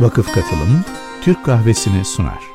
Vakıf Katılım Türk Kahvesi'ni sunar.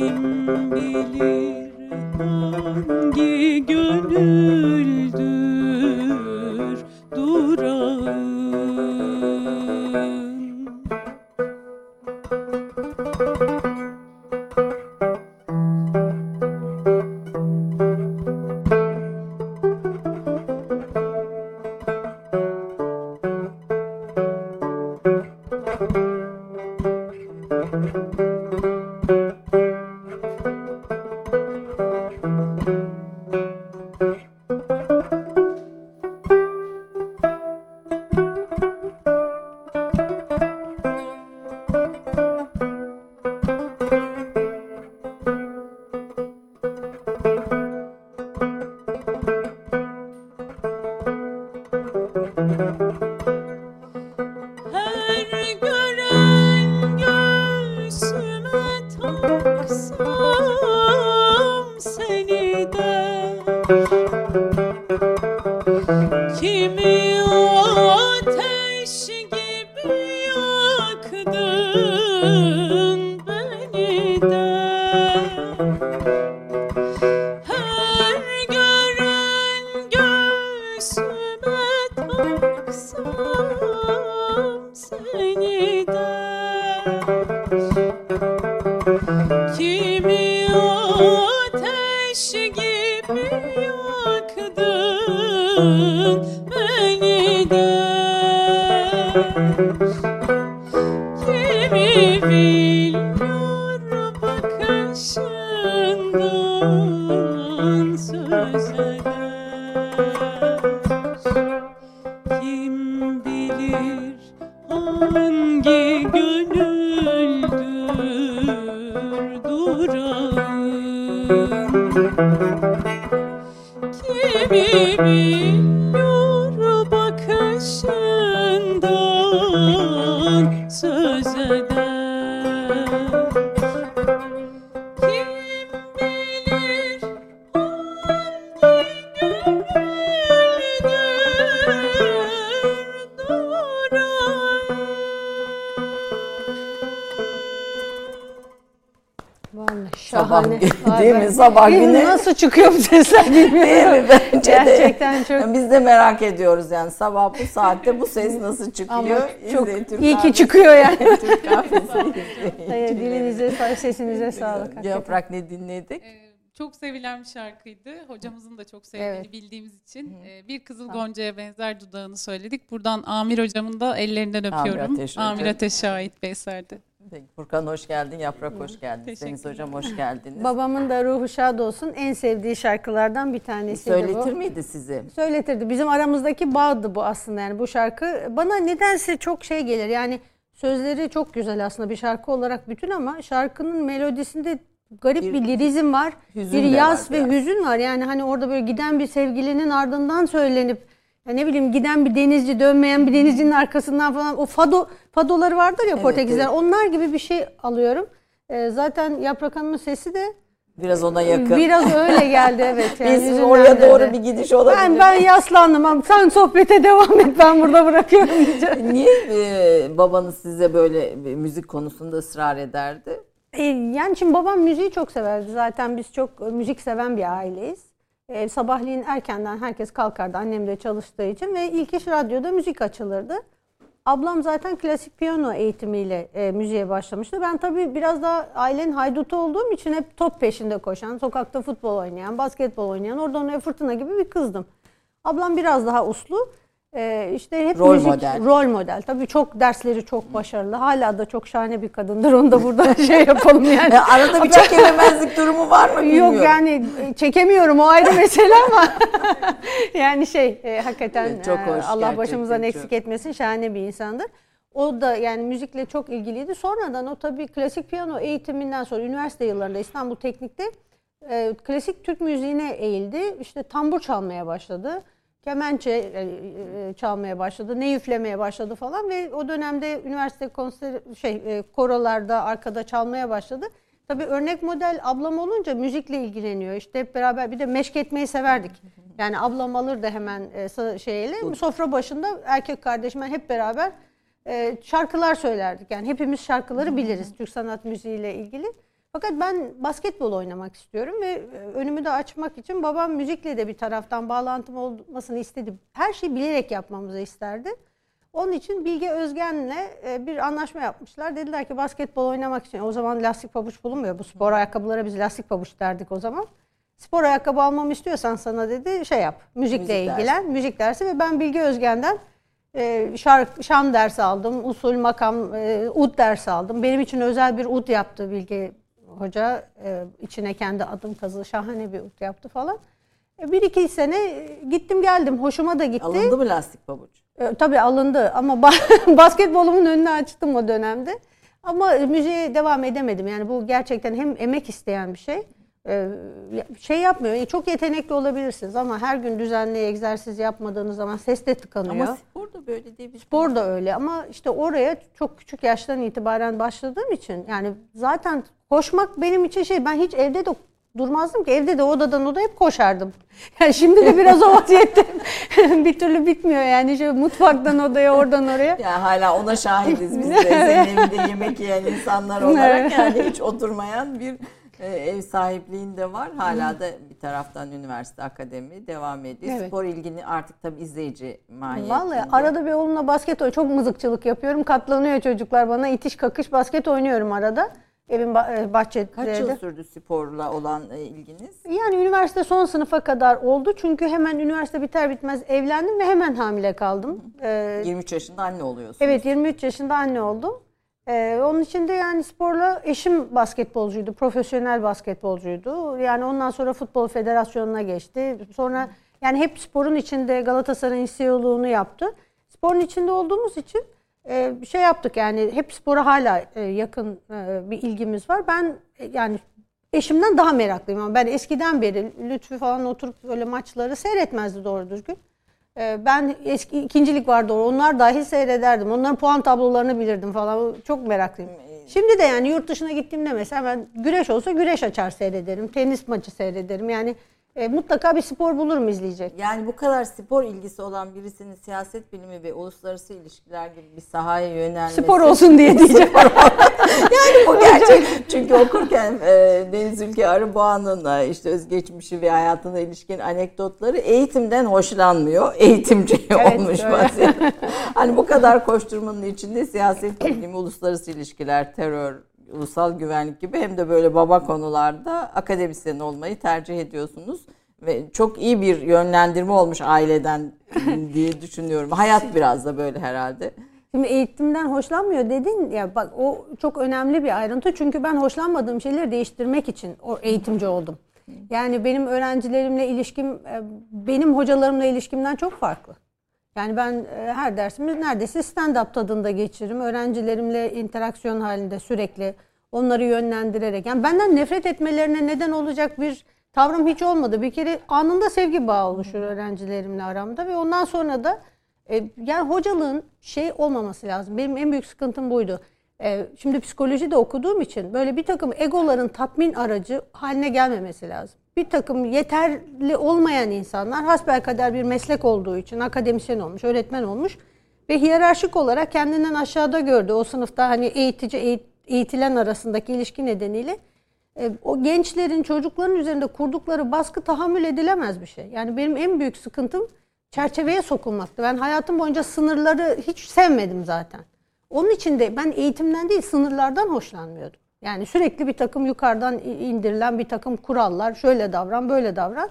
kim bilir hangi gönül Vallahi şahane. Sabah, değil mi? Sabah günü. Nasıl çıkıyor bu sesler bilmiyorum. Değil mi? Bence Gerçekten de. çok. Biz de merak ediyoruz yani sabah bu saatte bu ses nasıl çıkıyor? Ama çok İzleyin, Türk iyi ki kahvesi- çıkıyor yani. Türk kahvesi dilinize, sesinize sağlık. Yaprak ne dinledik? Ee, çok sevilen bir şarkıydı. Hocamızın da çok sevdiğini Evet. bildiğimiz için e, bir Kızıl Gonca'ya benzer dudağını söyledik. Buradan Amir hocamın da ellerinden öpüyorum. Ateş Hoca. Amir Ateş'e ait bir eserdi. Peki, Furkan hoş geldin, Yaprak hoş geldin, Deniz. Hocam hoş geldiniz. Babamın da ruhu şad olsun. En sevdiği şarkılardan bir tanesi Söyletir bu. miydi sizi? Söyletirdi. Bizim aramızdaki bağdı bu aslında yani bu şarkı. Bana nedense çok şey gelir. Yani sözleri çok güzel aslında bir şarkı olarak bütün ama şarkının melodisinde garip Bir bir, lirizm var. bir yaz ve biraz. hüzün var. Yani hani orada böyle giden bir sevgilinin ardından söylenip ya ne bileyim giden bir denizci dönmeyen bir denizcinin arkasından falan o fado fadoları vardır ya Evet, Portekizler. evet. Onlar gibi bir şey alıyorum. Ee, zaten Yaprak Hanım'ın sesi de Biraz ona yakın. biraz öyle geldi evet. Yani Biz oraya doğru bir gidiş olabilir. Ben ben yaslandım sen sohbete devam et ben burada bırakıyorum diyeceğim. Niye e, babanız size böyle müzik konusunda ısrar ederdi? E, yani şimdi babam müziği çok severdi. Zaten biz çok müzik seven bir aileyiz. E, sabahleyin erkenden herkes kalkardı. Annem de çalıştığı için ve ilk iş radyoda müzik açılırdı. Ablam zaten klasik piyano eğitimiyle e, müziğe başlamıştı. Ben tabii biraz daha ailenin haydutu olduğum için hep top peşinde koşan, sokakta futbol oynayan, basketbol oynayan, oradan oraya fırtına gibi bir kızdım. Ablam biraz daha uslu. E, işte hep Rol müzik, model. Rol model. Tabii çok dersleri çok başarılı. Hala da çok şahane bir kadındır. Onu da burada şey yapalım yani. E, arada bir çekememezlik durumu var mı bilmiyorum. Yok yani e, çekemiyorum o ayrı mesele ama yani şey e, hakikaten Evet, çok e, hoş, Allah başımızdan eksik çok. etmesin şahane bir insandır. O da yani müzikle çok ilgiliydi. Sonradan o tabii klasik piyano eğitiminden sonra üniversite yıllarında İstanbul Teknik'te e, klasik Türk müziğine eğildi. İşte tambur çalmaya başladı. Kemençe e, e, çalmaya başladı, ne üflemeye başladı falan ve o dönemde üniversite konser şey e, korolarda arkada çalmaya başladı. Tabii örnek model ablam olunca müzikle ilgileniyor. İşte hep beraber bir de meşk etmeyi severdik. Yani ablam alır da hemen e, şeyle sofra başında erkek kardeşimle hep beraber e, şarkılar söylerdik. Yani hepimiz şarkıları biliriz Türk sanat müziğiyle ilgili. Fakat ben basketbol oynamak istiyorum ve e, önümü de açmak için babam müzikle de bir taraftan bağlantım olmasını istedi. Her şeyi bilerek yapmamızı isterdi. Onun için Bilge Özgen'le e, bir anlaşma yapmışlar. Dediler ki basketbol oynamak için o zaman lastik pabuç bulunmuyor. Bu spor ayakkabılara biz lastik pabuç derdik o zaman. Spor ayakkabı almamı istiyorsan sana dedi şey yap. Müzikle Müzik ilgilen. Müzik dersi ve ben Bilge Özgen'den e, şarkı, şan dersi aldım. Usul, makam, e, ud dersi aldım. Benim için özel bir ud yaptı Bilge Hoca. E, içine kendi adım kazı şahane bir ud yaptı falan. E, bir iki sene e, gittim geldim. Hoşuma da gitti. Alındı mı lastik pabuç? E, tabii alındı ama ba- basketbolumun önünü açtım o dönemde. Ama müziğe devam edemedim. Yani bu gerçekten hem emek isteyen bir şey. E, ya- şey yapmıyor. E, Çok yetenekli olabilirsiniz ama her gün düzenli egzersiz yapmadığınız zaman ses de tıkanıyor. Ama spor da böyle değil. Spor da öyle ama işte oraya çok küçük yaştan itibaren başladığım için yani zaten koşmak benim için şey ben hiç evde de durmazdım ki evde de odadan odaya hep koşardım. Yani şimdi de biraz o vaziyette bir türlü bitmiyor yani şey mutfaktan odaya oradan oraya. Yani hala ona şahidiz biz de. Evinde yemek yiyen insanlar olarak yani hiç oturmayan bir e, ev sahipliğinde var. Hala da bir taraftan üniversite, akademi devam ediyor. Evet. Spor ilgini artık tabii izleyici mahiyetinde. Vallahi arada bir oğlumla basket oynuyorum. Çok mızıkçılık yapıyorum. Katlanıyor çocuklar bana. itiş kakış basket oynuyorum arada. Evin e, bahçede. Kaç yıl sürdü sporla olan e, ilginiz? Yani üniversite son sınıfa kadar oldu. Çünkü hemen üniversite biter bitmez evlendim ve hemen hamile kaldım. Ee, 23 yaşında anne oluyorsunuz. evet 23 yaşında anne oldum. Ee, onun için de yani sporla eşim basketbolcuydu, profesyonel basketbolcuydu. Yani ondan sonra futbol federasyonuna geçti. Sonra yani hep sporun içinde Galatasaray'ın CEO'luğunu yaptı. Sporun içinde olduğumuz için e, şey yaptık yani hep spora hala e, yakın e, bir ilgimiz var. Ben e, yani eşimden daha meraklıyım ama ben eskiden beri Lütfü falan oturup böyle maçları seyretmezdi doğru düzgün. Ee, Ben eski ikincilik vardı onlar dahi seyrederdim. Onların puan tablolarını bilirdim falan. Çok meraklıyım. Şimdi de yani yurt dışına gittiğimde mesela ben güreş olsa güreş açar seyrederim. Tenis maçı seyrederim. Yani e, mutlaka bir spor bulurum izleyecek. Yani bu kadar spor ilgisi olan birisinin siyaset bilimi ve uluslararası ilişkiler gibi bir sahaya yönelmesi. Spor olsun diye diyeceğim. yani bu gerçek. Çünkü okurken e, Deniz Ülke Arıboğa'nın e, işte özgeçmişi ve hayatına ilişkin anekdotları eğitimden hoşlanmıyor. Eğitimci Evet, olmuş vaziyette. hani bu kadar koşturmanın içinde siyaset bilimi, uluslararası ilişkiler, terör, ulusal güvenlik gibi hem de böyle baba konularda akademisyen olmayı tercih ediyorsunuz. Ve çok iyi bir yönlendirme olmuş aileden diye düşünüyorum. Hayat biraz da böyle herhalde. Şimdi eğitimden hoşlanmıyor dedin ya bak o çok önemli bir ayrıntı çünkü ben hoşlanmadığım şeyleri değiştirmek için o eğitimci oldum. Yani benim öğrencilerimle ilişkim e, benim hocalarımla ilişkimden çok farklı. Yani ben e, her dersimiz neredeyse stand-up tadında geçiririm. Öğrencilerimle interaksiyon halinde sürekli onları yönlendirerek. Yani benden nefret etmelerine neden olacak bir tavrım hiç olmadı. Bir kere anında sevgi bağı oluşur öğrencilerimle aramda ve ondan sonra da e, yani hocalığın şey olmaması lazım. Benim en büyük sıkıntım buydu. E, şimdi psikoloji de okuduğum için böyle bir takım egoların tatmin aracı haline gelmemesi lazım. Bir takım yeterli olmayan insanlar hasbelkader bir meslek olduğu için akademisyen olmuş, öğretmen olmuş ve hiyerarşik olarak kendinden aşağıda gördü. O sınıfta hani eğitici eğit- eğitilen arasındaki ilişki nedeniyle e, o gençlerin, çocukların üzerinde kurdukları baskı tahammül edilemez bir şey. Yani benim en büyük sıkıntım çerçeveye sokulmaktı. Ben hayatım boyunca sınırları hiç sevmedim zaten. Onun için de ben eğitimden değil sınırlardan hoşlanmıyordum. Yani sürekli bir takım yukarıdan indirilen bir takım kurallar. Şöyle davran, böyle davran.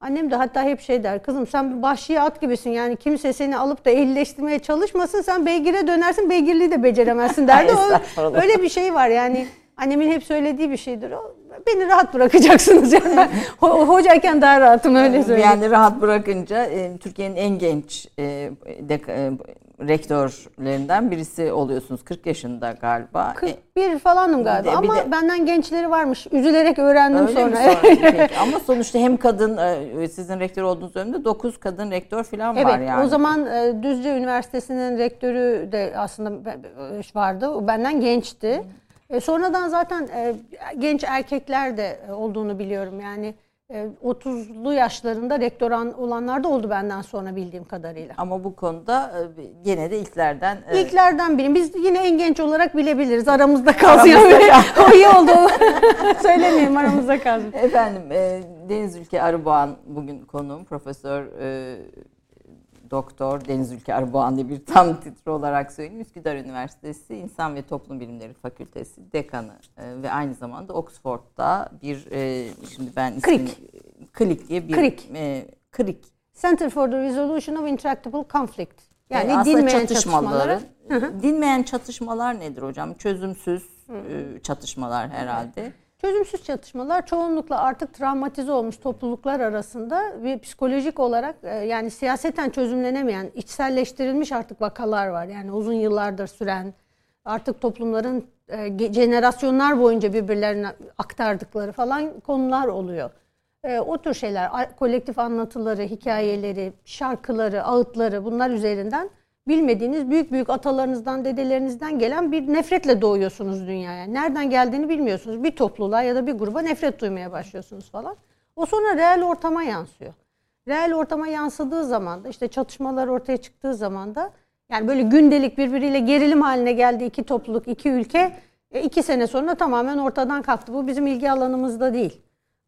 Annem de hatta hep şey der. Kızım sen bir vahşi at gibisin. Yani kimse seni alıp da ehlileştirmeye çalışmasın. Sen beygire dönersin, beygirliği de beceremezsin derdi. O, öyle bir şey var yani. Annemin hep söylediği bir şeydir o. Beni rahat bırakacaksınız yani. Ben ho- hocayken daha rahatım öyle söyleyeyim. Yani rahat bırakınca e, Türkiye'nin en genç e, e, rektörlerinden birisi oluyorsunuz. 40 yaşında galiba. E, 41 falanım galiba de- ama de- benden gençleri varmış. Üzülerek öğrendim Öyle mi sonra. sonra? Peki. Ama sonuçta hem kadın e, sizin rektör olduğunuz dönemde 9 kadın rektör falan Evet, var yani. o zaman e, Düzce Üniversitesi'nin rektörü de aslında vardı. O benden gençti. E, sonradan zaten e, genç erkekler de e, olduğunu biliyorum. Yani e, 30'lu yaşlarında rektör an- olanlar da oldu benden sonra bildiğim kadarıyla. Ama bu konuda e, gene de ilklerden e, İlklerden biriyim. Biz yine en genç olarak bilebiliriz. Aramızda kalsın. Aramızda o iyi oldu. Söylemeyeyim aramızda kalsın. Efendim e, Deniz Ülke Arıboğan bugün konuğum. Profesör Doktor Deniz Ülke Arıboğan diye bir tam titre olarak söyleyeyim. Üsküdar Üniversitesi İnsan ve Toplum Bilimleri Fakültesi dekanı e, ve aynı zamanda Oxford'da bir e, şimdi ben ismini- Krik. Klik diye bir Krik. E, Krik Center for the Resolution of Intractable Conflict. Yani aslında dinmeyen çatışmaları. çatışmaları. Dinmeyen çatışmalar nedir hocam? Çözümsüz e, çatışmalar herhalde. Çözümsüz çatışmalar çoğunlukla artık travmatize olmuş topluluklar arasında ve psikolojik olarak e, yani siyaseten çözümlenemeyen, içselleştirilmiş artık vakalar var. Yani uzun yıllardır süren artık toplumların e, jenerasyonlar boyunca birbirlerine aktardıkları falan konular oluyor. E, o tür şeyler, kolektif anlatıları, hikayeleri, şarkıları, ağıtları bunlar üzerinden bilmediğiniz büyük büyük atalarınızdan, dedelerinizden gelen bir nefretle doğuyorsunuz dünyaya. Nereden geldiğini bilmiyorsunuz. Bir topluluğa ya da bir gruba nefret duymaya başlıyorsunuz falan. O sonra reel ortama yansıyor. Reel ortama yansıdığı zaman da işte çatışmalar ortaya çıktığı zaman da yani böyle gündelik birbiriyle gerilim haline geldi iki topluluk, iki ülke e, iki sene sonra tamamen ortadan kalktı. Bu bizim ilgi alanımızda değil.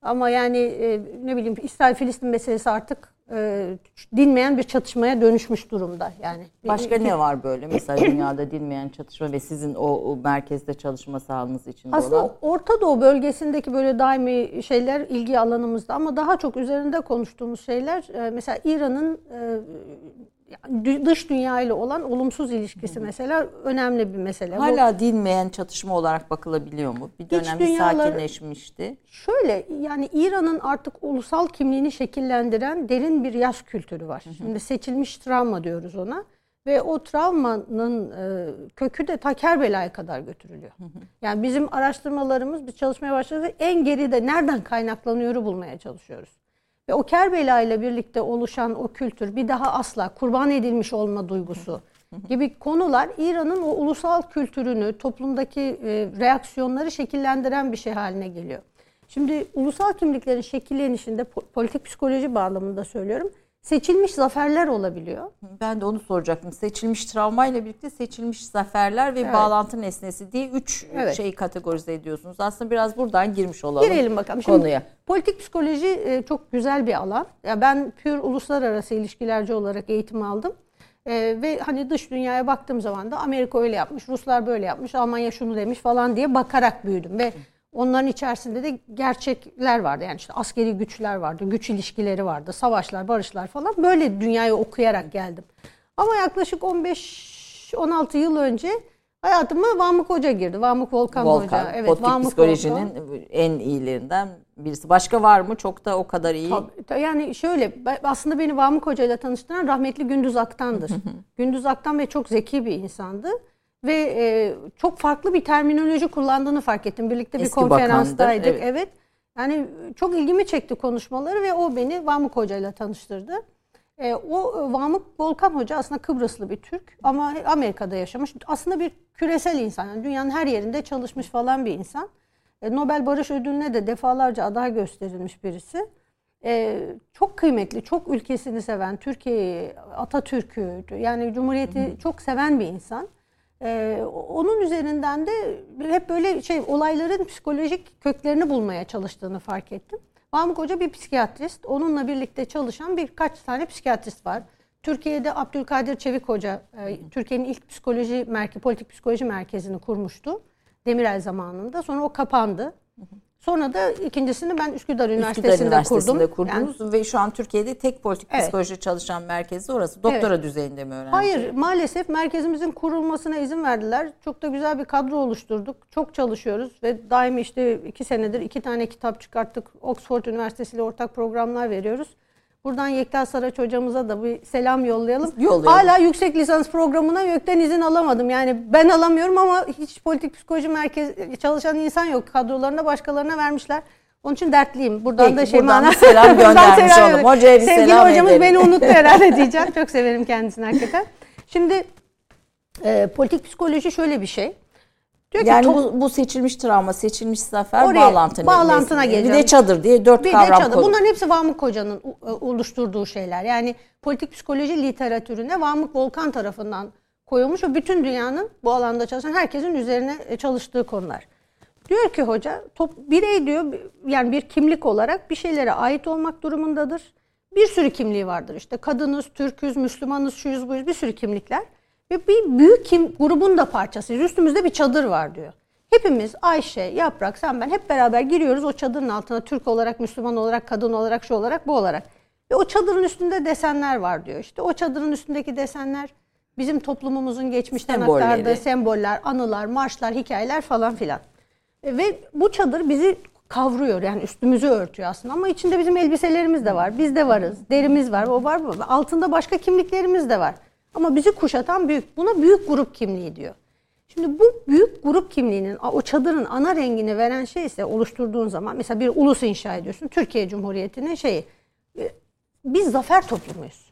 Ama yani e, ne bileyim İsrail-Filistin meselesi artık e, dinmeyen bir çatışmaya dönüşmüş durumda. Yani Başka ne var böyle mesela dünyada dinmeyen çatışma ve sizin o, o merkezde çalışma sahanız içinde Aslında olan? Orta Doğu bölgesindeki böyle daimi şeyler ilgi alanımızda ama daha çok üzerinde konuştuğumuz şeyler e, mesela İran'ın e, dış dünya ile olan olumsuz ilişkisi mesela önemli bir mesele. Bu- Hala dinmeyen çatışma olarak bakılabiliyor mu? Bir dönem dünyalar- sakinleşmişti. Şöyle yani İran'ın artık ulusal kimliğini şekillendiren derin bir yaş kültürü var. Şimdi seçilmiş travma diyoruz ona. Ve o travmanın e, kökü de ta Kerbela'ya kadar götürülüyor. Yani bizim araştırmalarımız, biz çalışmaya başladık en geride nereden kaynaklanıyoru bulmaya çalışıyoruz. Ve o Kerbela ile birlikte oluşan o kültür bir daha asla kurban edilmiş olma duygusu gibi konular İran'ın o ulusal kültürünü, toplumdaki e, reaksiyonları şekillendiren bir şey haline geliyor. Şimdi ulusal kimliklerin şekillenişinde po- politik psikoloji bağlamında söylüyorum. Seçilmiş zaferler olabiliyor. Ben de onu soracaktım. Seçilmiş travmayla birlikte seçilmiş zaferler ve Evet. bağlantı nesnesi diye üç Evet. şeyi kategorize ediyorsunuz. Aslında biraz buradan girmiş olalım. Girelim bakalım. Şimdi konuya. politik psikoloji e, çok güzel bir alan. Ya ben pür uluslararası ilişkilerci olarak eğitim aldım. E, ve hani dış dünyaya baktığım zaman da Amerika öyle yapmış, Ruslar böyle yapmış, Almanya şunu demiş falan diye bakarak büyüdüm ve onların içerisinde de gerçekler vardı. Yani işte askeri güçler vardı, güç ilişkileri vardı, savaşlar, barışlar falan. Böyle dünyayı okuyarak geldim. Ama yaklaşık 15-16 yıl önce hayatıma Vamık Hoca girdi. Vamık Volkan, Volkan, Hoca. Evet, politik psikolojinin Volkan. en iyilerinden birisi. Başka var mı? Çok da o kadar iyi. Tabii, ta- yani şöyle aslında beni Vamık Hoca ile tanıştıran rahmetli Gündüz Aktan'dır. Gündüz Aktan Bey çok zeki bir insandı ve e, çok farklı bir terminoloji kullandığını fark ettim. Birlikte bir Eski konferanstaydık. bakandır, Evet. evet. Yani çok ilgimi çekti konuşmaları ve o beni Vamık Hoca ile tanıştırdı. E, o e, Vamık Volkan Hoca aslında Kıbrıslı bir Türk ama Amerika'da yaşamış. Aslında bir küresel insan. Yani dünyanın her yerinde çalışmış falan bir insan. E, Nobel Barış Ödülü'ne de defalarca aday gösterilmiş birisi. E, çok kıymetli, çok ülkesini seven, Türkiye'yi, Atatürk'ü, yani Cumhuriyeti çok seven bir insan. E, onun üzerinden de hep böyle şey olayların psikolojik köklerini bulmaya çalıştığını fark ettim. Mahmut Hoca bir psikiyatrist. Onunla birlikte çalışan birkaç tane psikiyatrist var. Türkiye'de Abdülkadir Çevik Hoca, e, Türkiye'nin ilk psikoloji merkezi, politik psikoloji merkezini kurmuştu. Demirel zamanında. Sonra o kapandı. Sonra da ikincisini ben Üsküdar Üniversitesi'nde, Üsküdar Üniversitesi'nde kurdum. kurdunuz Yani- ve şu an Türkiye'de tek politik Evet. psikoloji çalışan merkezi orası. Doktora düzeyinde mi öğrenci? Hayır maalesef merkezimizin kurulmasına izin verdiler. Çok da güzel bir kadro oluşturduk. Çok çalışıyoruz ve daimi işte iki senedir iki tane kitap çıkarttık. Oxford Üniversitesi ile ortak programlar veriyoruz. Buradan Yekta Saraç hocamıza da bir selam yollayalım. Yollayalım. Hala yüksek lisans programına YÖK'ten izin alamadım. Yani ben alamıyorum ama hiç politik psikoloji merkez çalışan insan yok. Kadrolarına başkalarına vermişler. Onun için dertliyim. Buradan Peki, da şey buradan selam göndermiş selam olalım. Hocaya bir Sevgili selam hocamız edelim. beni unuttu herhalde diyeceğim. Çok severim kendisini hakikaten. Şimdi e, politik psikoloji şöyle bir şey. Diyor ki Yani top- bu, bu seçilmiş travma, seçilmiş zafer Oraya, bağlantı bağlantına nesnesi. Bir de çadır diye dört bir kavram çadır. Bunların hepsi Vamık Hoca'nın u- oluşturduğu şeyler. Yani politik psikoloji literatürüne Vamık Volkan tarafından koyulmuş ve bütün dünyanın bu alanda çalışan herkesin üzerine e, çalıştığı konular. Diyor ki hoca, top, birey diyor yani bir kimlik olarak bir şeylere ait olmak durumundadır. Bir sürü kimliği vardır işte kadınız, Türküz, Müslümanız, şuyuz, buyuz bir sürü kimlikler. Ve bir büyük kim grubun da parçasıyız. Üstümüzde bir çadır var diyor. Hepimiz Ayşe, Yaprak, sen ben hep beraber giriyoruz o çadırın altına Türk olarak, Müslüman olarak, kadın olarak, şu olarak, bu olarak. Ve o çadırın üstünde desenler var diyor. İşte o çadırın üstündeki desenler bizim toplumumuzun geçmişten Sembolleri. aktardığı semboller, anılar, marşlar, hikayeler falan filan. E, Ve bu çadır bizi kavruyor yani üstümüzü örtüyor aslında ama içinde bizim elbiselerimiz de var. Biz de varız. Derimiz var. O var bu. Altında başka kimliklerimiz de var. Ama bizi kuşatan büyük. Buna büyük grup kimliği diyor. Şimdi bu büyük grup kimliğinin o çadırın ana rengini veren şey ise oluşturduğun zaman mesela bir ulus inşa ediyorsun. Türkiye Cumhuriyeti'nin şeyi. e, Biz zafer toplumuyuz.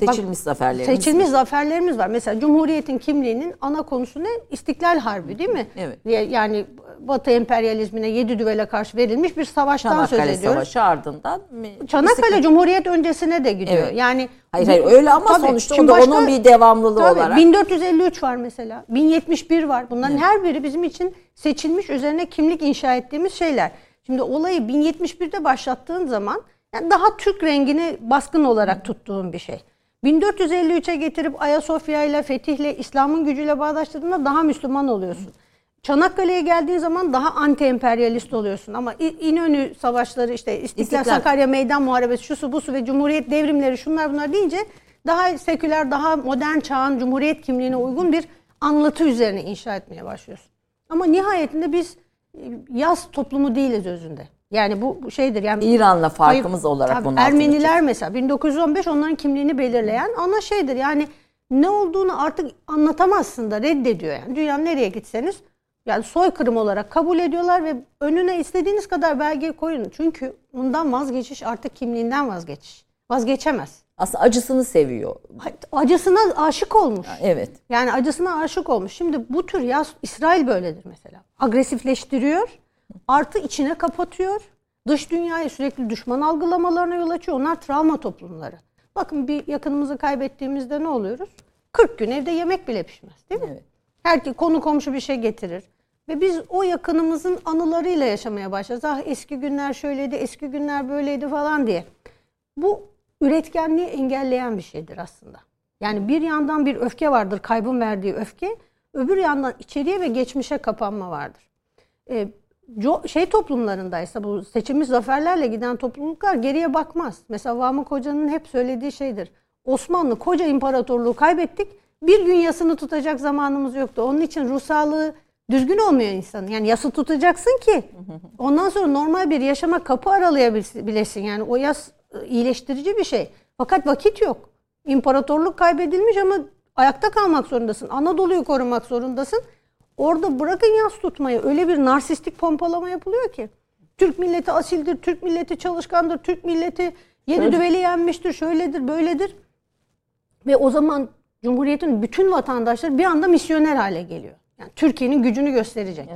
Ya bak- Seçilmiş zaferlerimiz. Seçilmiş zaferlerimiz var. Mesela Cumhuriyet'in kimliğinin ana konusu ne? İstiklal Harbi değil mi? Evet. Ya- Yani Batı emperyalizmine yedi düvele karşı verilmiş bir savaştan söz Çanakkale ediyoruz. Savaşı ardından. Çanakkale İstiklal- Cumhuriyet öncesine de gidiyor. Evet. Yani Hayır hayır öyle ama Tabii, sonuçta o şimdi da başka- onun bir devamlılığı Tabii, olarak. 1453 var mesela. 1071 var. Bunların her biri bizim için seçilmiş üzerine kimlik inşa ettiğimiz şeyler. Şimdi olayı 1071'de başlattığın zaman yani daha Türk rengini baskın olarak tuttuğun bir şey. 1453'e getirip Ayasofya ile fetihle İslam'ın gücüyle bağdaştırdığında daha Müslüman oluyorsun. Çanakkale'ye geldiğin zaman daha anti emperyalist oluyorsun ama İnönü savaşları işte İstiklal, İstiklal. Sakarya Meydan Muharebesi şusu busu ve Cumhuriyet devrimleri şunlar bunlar deyince daha seküler daha modern çağın Cumhuriyet kimliğine uygun bir anlatı üzerine inşa etmeye başlıyorsun. Ama nihayetinde biz e, yaz toplumu değiliz özünde. Yani bu şeydir yani İran'la farkımız olarak Tabii bunun altını Ermeniler mesela 1915 onların kimliğini belirleyen ana şeydir. Yani ne olduğunu artık anlatamazsın da reddediyor yani. Dünyanın nereye gitseniz yani soykırım olarak kabul ediyorlar ve önüne istediğiniz kadar belge koyun. Çünkü ondan vazgeçiş artık kimliğinden vazgeçiş. Vazgeçemez. Aslında acısını seviyor. Acısına aşık olmuş. Evet. Yani acısına aşık olmuş. Şimdi bu tür yaz İsrail böyledir mesela. Agresifleştiriyor. Artı içine kapatıyor. Dış dünyaya sürekli düşman algılamalarına yol açıyor. Onlar travma toplumları. Bakın bir yakınımızı kaybettiğimizde ne oluyoruz? 40 gün evde yemek bile pişmez değil mi? Evet. Herkes konu komşu bir şey getirir. Ve biz o yakınımızın anılarıyla yaşamaya başlarız. Ah eski günler şöyleydi, eski günler böyleydi falan diye. Bu üretkenliği engelleyen bir şeydir aslında. Yani bir yandan bir öfke vardır, kaybın verdiği öfke. Öbür yandan içeriye ve geçmişe kapanma vardır. Ee, şey toplumlarındaysa bu seçilmiş zaferlerle giden topluluklar geriye bakmaz. Mesela Vamık Hoca'nın hep söylediği şeydir. Osmanlı koca imparatorluğu kaybettik. Bir gün yasını tutacak zamanımız yoktu. Onun için ruh sağlığı düzgün olmuyor insanın. Yani yası tutacaksın ki ondan sonra normal bir yaşama kapı aralayabilesin. Yani o yas e, iyileştirici bir şey. Fakat vakit yok. İmparatorluk kaybedilmiş ama ayakta kalmak zorundasın. Anadolu'yu korumak zorundasın. Orada bırakın yas tutmayı. Öyle bir narsistik pompalama yapılıyor ki. Türk milleti asildir, Türk milleti çalışkandır, Türk milleti yedi düveli yenmiştir, şöyledir, böyledir. Ve o zaman Cumhuriyet'in bütün vatandaşları bir anda misyoner hale geliyor. Yani Türkiye'nin gücünü gösterecek.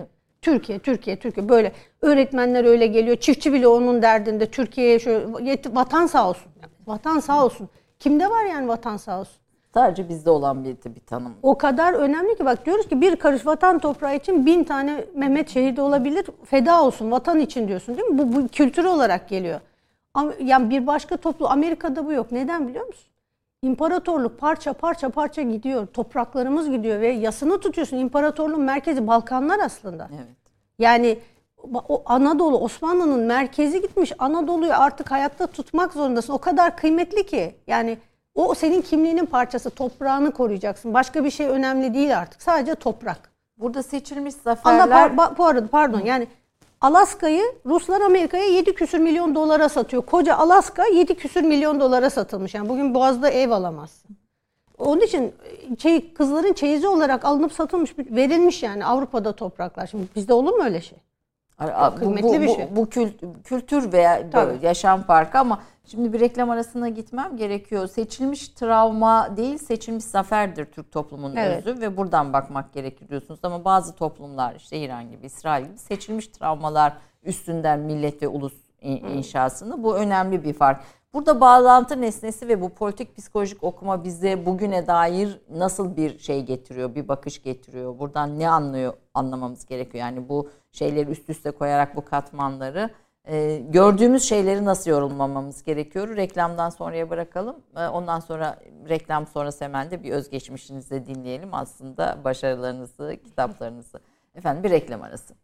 Türkiye, Türkiye, Türkiye böyle öğretmenler öyle geliyor. Çiftçi bile onun derdinde. Türkiye'ye şöyle vatan sağ olsun. Vatan sağ olsun. Kimde var yani vatan sağ olsun? Sadece bizde olan bir, bir tanım. O kadar önemli ki bak diyoruz ki bir karış vatan toprağı için bin tane Mehmet şehidi olabilir. Feda olsun vatan için diyorsun değil mi? Bu, bu kültür olarak geliyor. Yani bir başka toplu Amerika'da bu yok. Neden biliyor musun? İmparatorluk parça parça parça gidiyor. Topraklarımız gidiyor ve yasını tutuyorsun. İmparatorluğun merkezi Balkanlar aslında. Evet. Yani o Anadolu Osmanlı'nın merkezi gitmiş. Anadolu'yu artık hayatta tutmak zorundasın. O kadar kıymetli ki. Yani o senin kimliğinin parçası. Toprağını koruyacaksın. Başka bir şey önemli değil artık. Sadece toprak. Burada seçilmiş zaferler par- ba- bu arada pardon yani Alaska'yı Ruslar Amerika'ya 7 küsür milyon dolara satıyor. Koca Alaska 7 küsür milyon dolara satılmış. Yani bugün Boğaz'da ev alamazsın. Onun için şey, kızların çeyizi olarak alınıp satılmış, verilmiş yani Avrupa'da topraklar. Şimdi bizde olur mu öyle şey? Ar- bu, kıymetli bu, bir şey. bu kült- kültür veya Tabii. yaşam parkı ama şimdi bir reklam arasına gitmem gerekiyor. Seçilmiş travma değil seçilmiş zaferdir Türk toplumunun Evet. özü ve buradan bakmak gerekir diyorsunuz. Ama bazı toplumlar işte İran gibi İsrail gibi seçilmiş travmalar üstünden millet ve ulus in- inşasını bu önemli bir fark. Burada bağlantı nesnesi ve bu politik psikolojik okuma bize bugüne dair nasıl bir şey getiriyor, bir bakış getiriyor? Buradan ne anlıyor anlamamız gerekiyor? Yani bu şeyleri üst üste koyarak bu katmanları e, gördüğümüz şeyleri nasıl yorumlamamız gerekiyor? Reklamdan sonraya bırakalım. E, ondan sonra reklam sonrası hemen de bir özgeçmişinizi de dinleyelim. Aslında başarılarınızı, kitaplarınızı. Efendim bir reklam arası.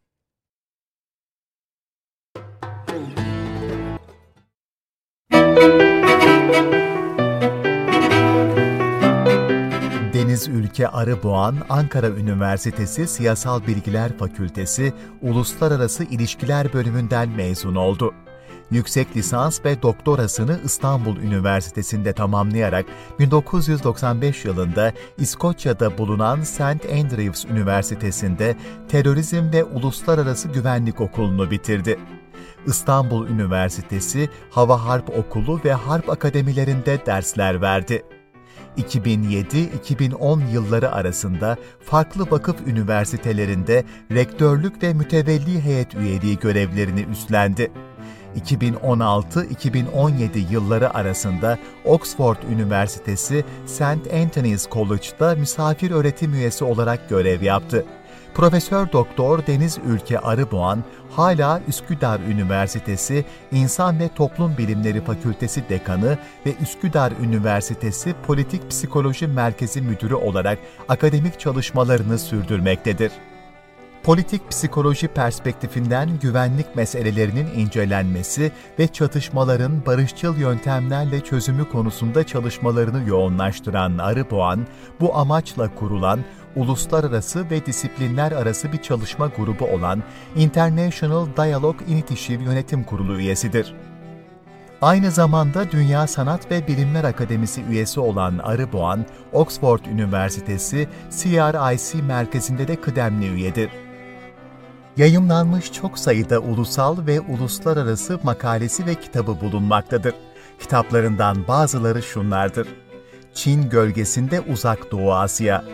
Deniz Ülke Arıboğan, Ankara Üniversitesi Siyasal Bilgiler Fakültesi Uluslararası İlişkiler Bölümünden mezun oldu. Yüksek lisans ve doktorasını İstanbul Üniversitesi'nde tamamlayarak 1995 yılında İskoçya'da bulunan St. Andrews Üniversitesi'nde Terörizm ve Uluslararası Güvenlik Okulu'nu bitirdi. İstanbul Üniversitesi Hava Harp Okulu ve Harp Akademilerinde dersler verdi. 2007-2010 yılları arasında farklı vakıf üniversitelerinde rektörlük ve mütevelli heyet üyeliği görevlerini üstlendi. 2016-2017 yılları arasında Oxford Üniversitesi St. Anthony's College'da misafir öğretim üyesi olarak görev yaptı. Profesör Doktor Deniz Ülke Arıboğan hala Üsküdar Üniversitesi İnsan ve Toplum Bilimleri Fakültesi Dekanı ve Üsküdar Üniversitesi Politik Psikoloji Merkezi Müdürü olarak akademik çalışmalarını sürdürmektedir. Politik psikoloji perspektifinden güvenlik meselelerinin incelenmesi ve çatışmaların barışçıl yöntemlerle çözümü konusunda çalışmalarını yoğunlaştıran Arıboğan, bu amaçla kurulan uluslararası ve disiplinler arası bir çalışma grubu olan International Dialogue Initiative Yönetim Kurulu üyesidir. Aynı zamanda Dünya Sanat ve Bilimler Akademisi üyesi olan Arıboğan, Oxford Üniversitesi CRIC merkezinde de kıdemli üyedir. Yayımlanmış çok sayıda ulusal ve uluslararası makalesi ve kitabı bulunmaktadır. Kitaplarından bazıları şunlardır. Çin gölgesinde Uzak Doğu Asya,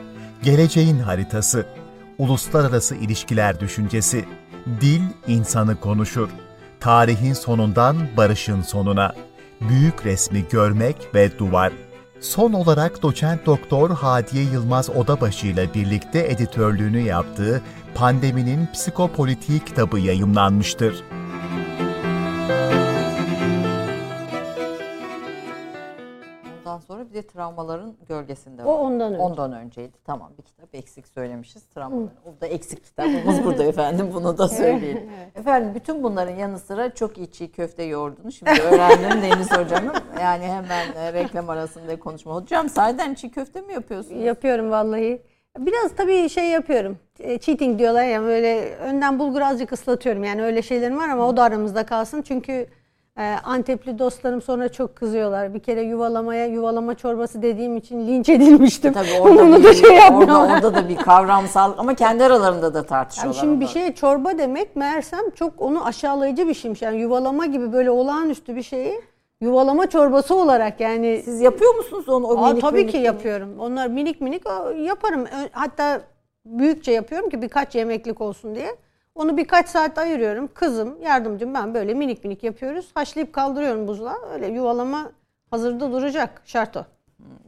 Geleceğin Haritası, Uluslararası İlişkiler Düşüncesi, Dil insanı konuşur, Tarihin sonundan barışın sonuna. Büyük resmi görmek ve duvar. Son olarak doçent doktor Hadiye Yılmaz Odabaşı ile birlikte editörlüğünü yaptığı Pandeminin Psikopolitiği kitabı yayımlanmıştır. Bir de travmaların gölgesinde O var. ondan önce. Ondan önceydi. Tamam bir kitap eksik söylemişiz. Travmaların. O da eksik kitabımız burada efendim. Bunu da söyleyelim. Efendim bütün bunların yanı sıra çok iyi çiğ köfte yoğurdunu şimdi öğrendim Deniz hocamın. Yani hemen e, reklam arasında konuşma. Hocam sahiden çiğ köfte mi yapıyorsunuz? Yapıyorum vallahi. Biraz tabii şey yapıyorum. E, Cheating diyorlar ya böyle önden bulgur azıcık ıslatıyorum. Yani öyle şeylerim var ama o da aramızda kalsın. Çünkü Antepli dostlarım sonra çok kızıyorlar. Bir kere yuvalamaya yuvalama çorbası dediğim için linç edilmiştim. Tabii orada, bir, da şey orada, orada da bir kavramsal ama kendi aralarında da Yani tartışıyorlar. şimdi bir şeye çorba demek meğersem çok onu aşağılayıcı bir şeymiş. Yani yuvalama gibi böyle olağanüstü bir şeyi yuvalama çorbası olarak yani Siz yapıyor musunuz onu? O Aa, minik tabii minik ki minik? yapıyorum. Onlar minik minik yaparım. Hatta büyükçe yapıyorum ki birkaç yemeklik olsun diye. Onu birkaç saat ayırıyorum. Kızım, yardımcım ben böyle minik minik yapıyoruz. Haşlayıp kaldırıyorum buzluğa. Öyle yuvalama hazırda duracak. Şart o.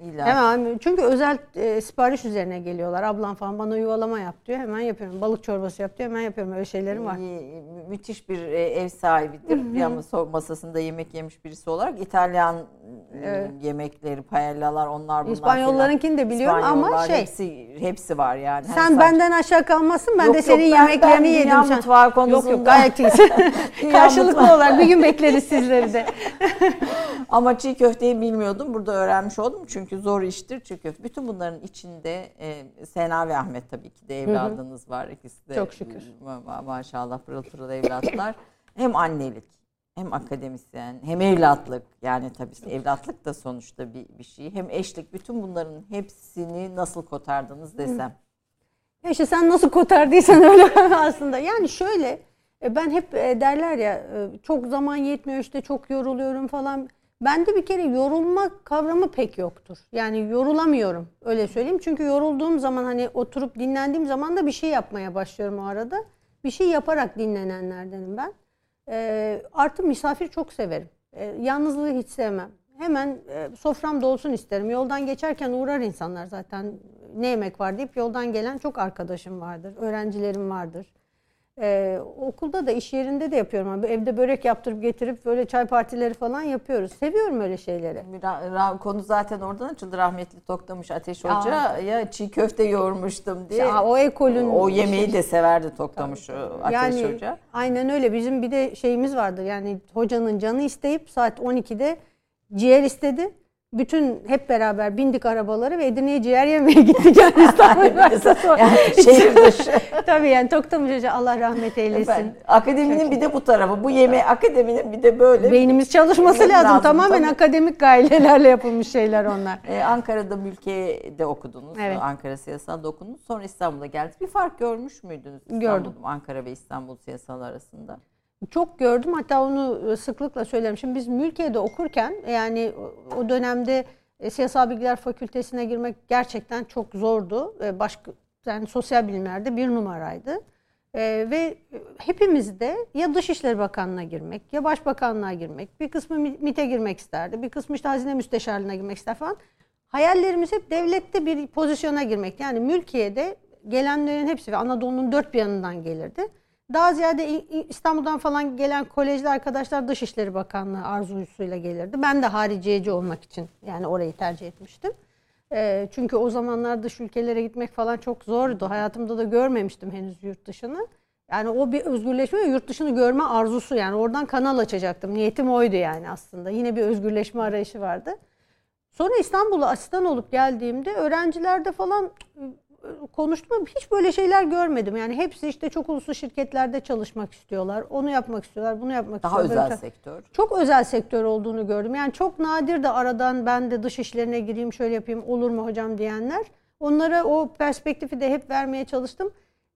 İlla. Hemen çünkü özel e, sipariş üzerine geliyorlar. Ablam falan bana yuvalama yap diyor. Hemen yapıyorum. Balık çorbası yap diyor. Hemen yapıyorum. Öyle şeylerim var. Mü- Müthiş bir e, ev sahibidir. So- masasında yemek yemiş birisi olarak İtalyan e, yemekleri, paellalar onlar bunlar. İspanyollarınkini de biliyorum ama şey- hepsi hepsi var yani. Hani Sen sadece- benden aşağı kalmazsın. Ben Yok, de yok, senin ben- yemeklerini ben yedim. dünya Sen- mutfağı Yok konusunda- yok gayet iyisin. Karşılıklı olarak bir gün bekleriz sizleri de. Ama çiğ köfteyi bilmiyordum. Burada öğrenmiş oldum. Çünkü zor iştir çiğ köfte. Bütün bunların içinde e, Sena ve Ahmet tabii ki de evladınız var. İkisi de Çok şükür. ma- ma- maşallah pırıl pırıl evlatlar. hem annelik hem akademisyen hem evlatlık. Yani tabii işte evlatlık da sonuçta bir, bir şey. Hem eşlik. Bütün bunların hepsini nasıl kotardınız desem. Ya işte sen nasıl kotardıysan öyle aslında. Yani şöyle e, ben hep e, derler ya e, çok zaman yetmiyor işte çok yoruluyorum falan. Bende bir kere yorulma kavramı pek yoktur. Yani yorulamıyorum öyle söyleyeyim. Çünkü yorulduğum zaman hani oturup dinlendiğim zaman da bir şey yapmaya başlıyorum o arada. Bir şey yaparak dinlenenlerdenim ben. E, artı misafir çok severim. E, yalnızlığı hiç sevmem. Hemen e, sofram dolsun isterim. Yoldan geçerken uğrar insanlar zaten ne yemek var deyip yoldan gelen çok arkadaşım vardır. Öğrencilerim vardır. E, okulda da iş yerinde de yapıyorum. Ama Evde börek yaptırıp getirip böyle çay partileri falan yapıyoruz. Seviyorum öyle şeyleri. Ra- konu zaten oradan açıldı. Rahmetli Toktamış Ateş Hoca ya çiğ köfte yoğurmuştum diye. Ya, o ekolün O yemeği de severdi Toktamış o Ateş yani Hoca. aynen öyle. Bizim bir de şeyimiz vardı. Yani hocanın canı isteyip saat 12'de ciğer istedi. Bütün hep beraber bindik arabaları ve Edirne'ye ciğer yemeye gittik. Yani İstanbul Üniversitesi. Yani şehir dışı. Tabii yani Toktamış Hoca Allah rahmet eylesin. Ben, akademinin bir de bu tarafı. Bu yemeği akademinin bir de böyle. Beynimiz çalışması Lazım, lazım. Tamamen tabii. akademik gailelerle yapılmış şeyler onlar. Ee, Ankara'da mülkiyede okudunuz. Evet. Ankara siyasalda okudunuz. Sonra İstanbul'a geldiniz. Bir fark görmüş müydünüz? Gördüm. İstanbul, Ankara ve İstanbul siyasal arasında. Çok gördüm hatta onu sıklıkla söylerim. Şimdi biz mülkiyede okurken yani o- dönemde e, siyasal bilgiler fakültesine girmek gerçekten çok zordu. E, Başka yani sosyal bilimlerde bir numaraydı. E, ve hepimiz de ya Dışişleri Bakanlığı'na girmek ya Başbakanlığa girmek. Bir kısmı Mi- MİT'e girmek isterdi. Bir kısmı işte Hazine Müsteşarlığı'na girmek ister falan. Hayallerimiz hep devlette bir pozisyona girmek. Yani mülkiyede gelenlerin hepsi ve Anadolu'nun dört bir yanından gelirdi. Daha ziyade İstanbul'dan falan gelen kolejli arkadaşlar Dışişleri Bakanlığı arzusuyla gelirdi. Ben de hariciyeci olmak için yani orayı tercih etmiştim. Ee, çünkü o zamanlar dış ülkelere gitmek falan çok zordu. Hayatımda da görmemiştim henüz yurt dışını. Yani o bir özgürleşme ve yurt dışını görme arzusu yani oradan kanal açacaktım. Niyetim oydu yani aslında. Yine bir özgürleşme arayışı vardı. Sonra İstanbul'a asistan olup geldiğimde öğrencilerde falan konuştum ama hiç böyle şeyler görmedim. Yani hepsi işte çok uluslu şirketlerde çalışmak istiyorlar. Onu yapmak istiyorlar, bunu yapmak Daha istiyorlar. özel Böyle- sektör. Çok özel sektör olduğunu gördüm. Yani çok nadir de aradan ben de dış işlerine gireyim, şöyle yapayım, olur mu hocam diyenler. Onlara o perspektifi de hep vermeye çalıştım.